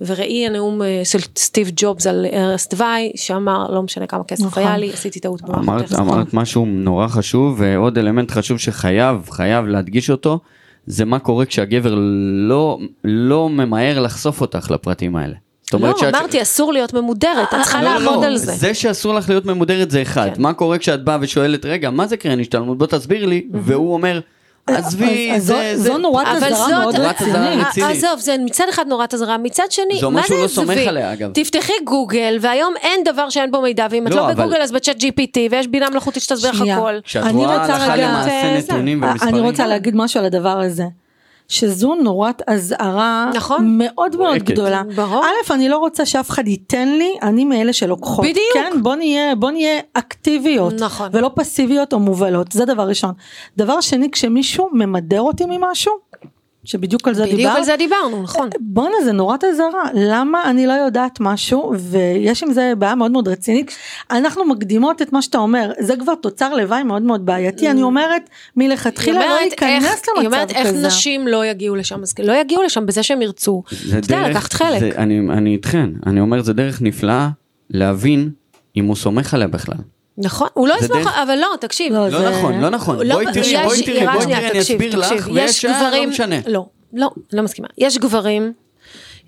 וראי הנאום אה, של סטיב ג'ובס על ארס דווי שאמר לא משנה כמה כסף נכון. היה לי עשיתי טעות במערכות יחסים. אמרת משהו נורא חשוב ועוד אלמנט חשוב שחייב חייב להדגיש אותו זה מה קורה כשהגבר לא, לא ממהר לחשוף אותך לפרטים האלה. לא, שאת... אמרתי, אסור להיות ממודרת, את צריכה לא, לעמוד לא, על זה. זה שאסור לך להיות ממודרת זה אחד. כן. מה קורה כשאת באה ושואלת, רגע, מה זה קרן השתלמות? בוא תסביר לי, והוא אומר, עזבי, זה, זו נורת אזהרה מאוד רצינית. עזוב, זה מצד אחד נורת אזהרה, מצד שני, מה זה עזבי? תפתחי גוגל, והיום אין דבר שאין בו מידע, ואם את לא בגוגל אז בצ'אט GPT, ויש בינה מלאכותית שתסביר לך הכל. כשאת רואה הלכה למעשה נתונים ומספרים. אני רוצה להגיד משהו על הדבר הזה. שזו נורת אזהרה נכון. מאוד מאוד גדולה. ברור. א', אני לא רוצה שאף אחד ייתן לי, אני מאלה שלוקחות. בדיוק. כן, בוא נהיה, בוא נהיה אקטיביות. נכון. ולא פסיביות או מובלות, זה דבר ראשון. דבר שני, כשמישהו ממדר אותי ממשהו, שבדיוק על זה דיברת. בדיוק על זה דיברנו, נכון. בואנה זה נורת אזהרה, למה אני לא יודעת משהו ויש עם זה בעיה מאוד מאוד רצינית. אנחנו מקדימות את מה שאתה אומר, זה כבר תוצר לוואי מאוד מאוד בעייתי, אני אומרת מלכתחילה לא להיכנס למצב כזה. היא אומרת איך נשים לא יגיעו לשם, אז לא יגיעו לשם בזה שהם ירצו. זה דרך, לקחת חלק. זה, אני, אני איתכן, אני אומר זה דרך נפלאה להבין אם הוא סומך עליה בכלל. נכון, הוא לא יסמוך, דרך... אבל לא, תקשיב. לא, לא זה... נכון, לא נכון. לא, בואי תראי, בואי תראי, בואי תראי, אני אסביר לך, ויש שעה, לא משנה. לא, לא, לא מסכימה. יש גברים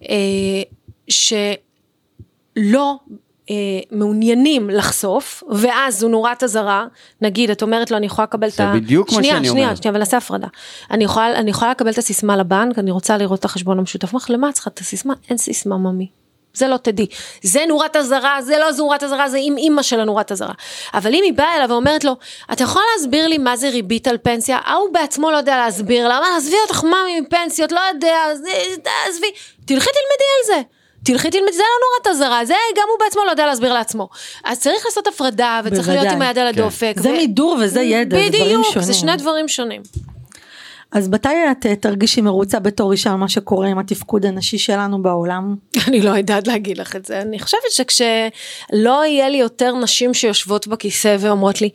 אה, שלא אה, מעוניינים לחשוף, ואז זו נורת אזהרה, נגיד, את אומרת לו, אני יכולה לקבל את ה... זה בדיוק מה שאני אומר. שנייה, שנייה, אבל נעשה הפרדה. אני יכולה, אני יכולה לקבל את הסיסמה לבנק, אני רוצה לראות את החשבון המשותף. למה את צריכה את הסיסמה? אין סיסמה, ממי. זה לא תדעי. זה נורת אזהרה, זה לא נורת אזהרה, זה עם אימא של הנורת אזהרה. אבל אם היא באה אליו ואומרת לו, אתה יכול להסביר לי מה זה ריבית על פנסיה? ההוא בעצמו לא יודע להסביר לה, מה, עזבי אותך מאמי מפנסיות, לא יודע, עזבי, תלכי תלמדי על זה. תלכי תלמדי, זה לא נורת אזהרה, זה גם הוא בעצמו לא יודע להסביר לעצמו. אז צריך לעשות הפרדה, וצריך בוודאי, להיות עם היד על הדופק. כן. זה מידור וזה ידע, זה דברים שונים. בדיוק, זה שני דברים שונים. אז מתי את אה, תרגישי מרוצה בתור אישה על מה שקורה עם התפקוד הנשי שלנו בעולם? אני לא יודעת להגיד לך את זה. אני חושבת שכשלא יהיה לי יותר נשים שיושבות בכיסא ואומרות לי,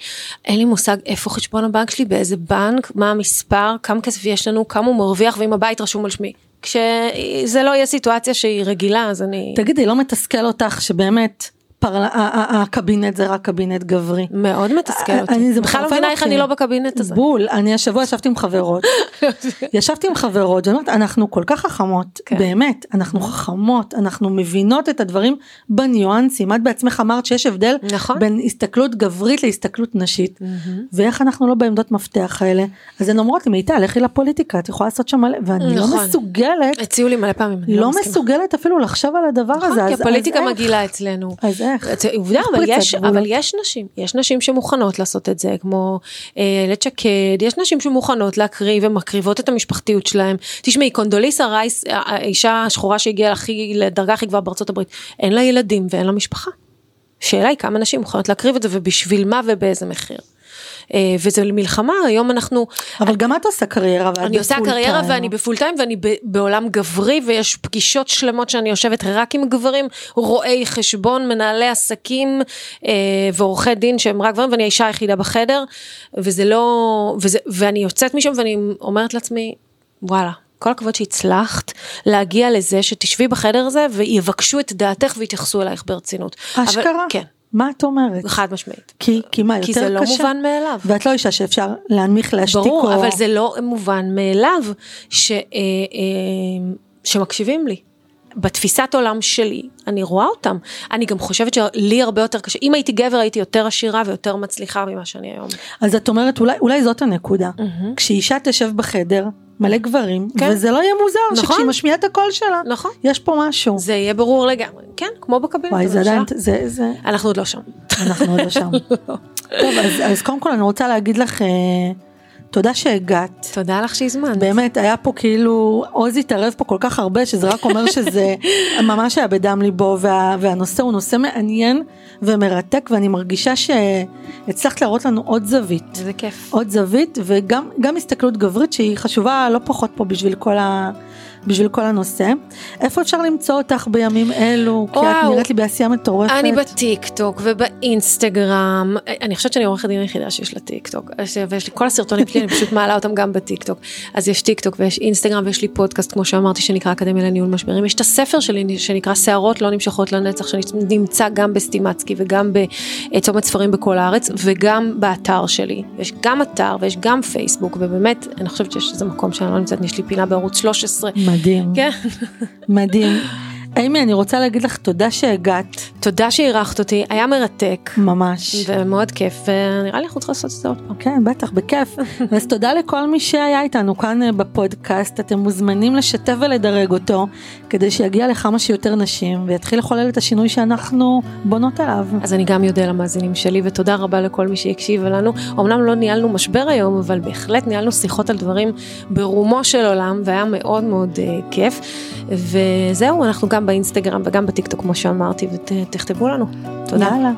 אין לי מושג איפה חשבון הבנק שלי, באיזה בנק, מה המספר, כמה כסף יש לנו, כמה הוא מרוויח ואם הבית רשום על שמי. כשזה לא יהיה סיטואציה שהיא רגילה, אז אני... תגידי, לא מתסכל אותך שבאמת הפרל... הקבינט זה רק קבינט גברי. מאוד מתסכל אני- אותי. זה בכלל לא מבינה איך. אני לא בקבינט הזה. בול, אני השבוע ישבתי עם חברות, ישבתי עם חברות, ואני אומרת, אנחנו כל כך חכמות, כן. באמת, אנחנו חכמות, אנחנו מבינות את הדברים בניואנסים, את בעצמך אמרת שיש הבדל נכון. בין הסתכלות גברית להסתכלות נשית, ואיך אנחנו לא בעמדות מפתח האלה, אז הן אומרות לי, מיטל, לכי לפוליטיקה, את יכולה לעשות שם מלא, ואני לא נכון. מסוגלת, הציעו לי מלא פעמים, אני לא לא. מסוגלת אפילו לחשוב על הדבר הזה, נכון, כי אז- הפוליטיקה? מגעילה אצלנו. אז איך? עובדה, אבל יש? אבל יש נשים, יש נשים שמוכנות לעשות את זה, כמו אה, איילת שקד, יש נשים שמוכנות להקריב ומקריבות את המשפחתיות שלהם. תשמעי, קונדוליסה רייס, האישה השחורה שהגיעה הכי, לדרגה הכי גבוהה בארצות הברית, אין לה ילדים ואין לה משפחה. השאלה היא כמה נשים מוכנות להקריב את זה ובשביל מה ובאיזה מחיר. אה, וזה מלחמה, היום אנחנו, אבל גם את עושה קריירה, ואת אני עושה קריירה. ואני בפול טיים ואני בעולם גברי ויש פגישות שלמות שאני יושבת רק עם גברים, רואי חשבון, מנהלי עסקים אה, ועורכי דין שהם רק גברים ואני האישה היחידה בחדר וזה לא, וזה, ואני יוצאת משם ואני אומרת לעצמי וואלה. כל הכבוד שהצלחת להגיע לזה שתשבי בחדר הזה ויבקשו את דעתך ויתייחסו אלייך ברצינות. אבל- אשכרה? כן, מה את אומרת? חד משמעית. כי, כי מה, כי יותר זה לא קשה? מובן מאליו. ואת לא אישה שאפשר להנמיך, להשתיק ברור, או... אבל זה לא מובן מאליו ש, אה, אה, שמקשיבים לי. בתפיסת עולם שלי, אני רואה אותם. אני גם חושבת שלי הרבה יותר קשה. אם הייתי גבר הייתי יותר עשירה ויותר מצליחה ממה שאני היום. אז את אומרת, אולי, אולי זאת הנקודה. כשאישה תשב בחדר, מלא גברים, כן. וזה לא יהיה מוזר, נכון. שכשהיא משמיעה את הקול שלה, נכון. יש פה משהו. זה יהיה ברור לגמרי. כן, כמו בקבינט. וואי, זה. עדיין, זה, זה, אנחנו עוד לא שם. אנחנו עוד לא שם. טוב, אז, אז קודם כל אני רוצה להגיד לך, אה, תודה שהגעת. תודה לך שהזמנת. באמת, היה פה כאילו, עוז התערב פה כל כך הרבה, שזה רק אומר שזה ממש היה בדם ליבו, וה, והנושא הוא נושא מעניין ומרתק, ואני מרגישה שהצלחת להראות לנו עוד זווית. זה כיף. עוד זווית וגם גם הסתכלות גברית שהיא חשובה לא פחות פה בשביל כל, ה, בשביל כל הנושא. איפה אפשר למצוא אותך בימים אלו? כי את וואו. נראית לי בעשייה מטורפת. אני בטיק טוק ובאינסטגרם, אני חושבת שאני עורכת דין היחידה שיש לה טיק טוק, ויש לי כל הסרטונים שלי, אני פשוט מעלה אותם גם בטיק טוק. אז יש טיק טוק ויש אינסטגרם ויש לי פודקאסט, כמו שאמרתי, שנקרא אקדמיה לניהול משברים. יש את הספר שלי שנקרא שערות לא נמשכות לנצח, שנמצא גם בסטימצקי וגם בצומת ספרים בכל הארץ, וגם באתר שלי. יש גם אתר ויש גם פייסבוק, ובאמת, אני חושבת שיש איזה מקום שאני לא נמצאת, יש לי פינה בערוץ 13. מדהים, כן. מדהים. אימי, אני רוצה להגיד לך תודה שהגעת, תודה שאירחת אותי, היה מרתק. ממש. ומאוד כיף, ונראה לי אנחנו צריכים לעשות את זה עוד פעם. כן, בטח, בכיף. אז תודה לכל מי שהיה איתנו כאן אה, בפודקאסט. אתם מוזמנים לשתף ולדרג אותו, כדי שיגיע לכמה שיותר נשים, ויתחיל לחולל את השינוי שאנחנו בונות עליו. אז אני גם אודה למאזינים שלי, ותודה רבה לכל מי שהקשיב לנו. אמנם לא ניהלנו משבר היום, אבל בהחלט ניהלנו שיחות על דברים ברומו של עולם, והיה מאוד מאוד uh, כיף. וזהו, אנחנו גם באינסטגרם וגם בטיקטוק, כמו שאמרתי, ותכתבו לנו. תודה. יאללה.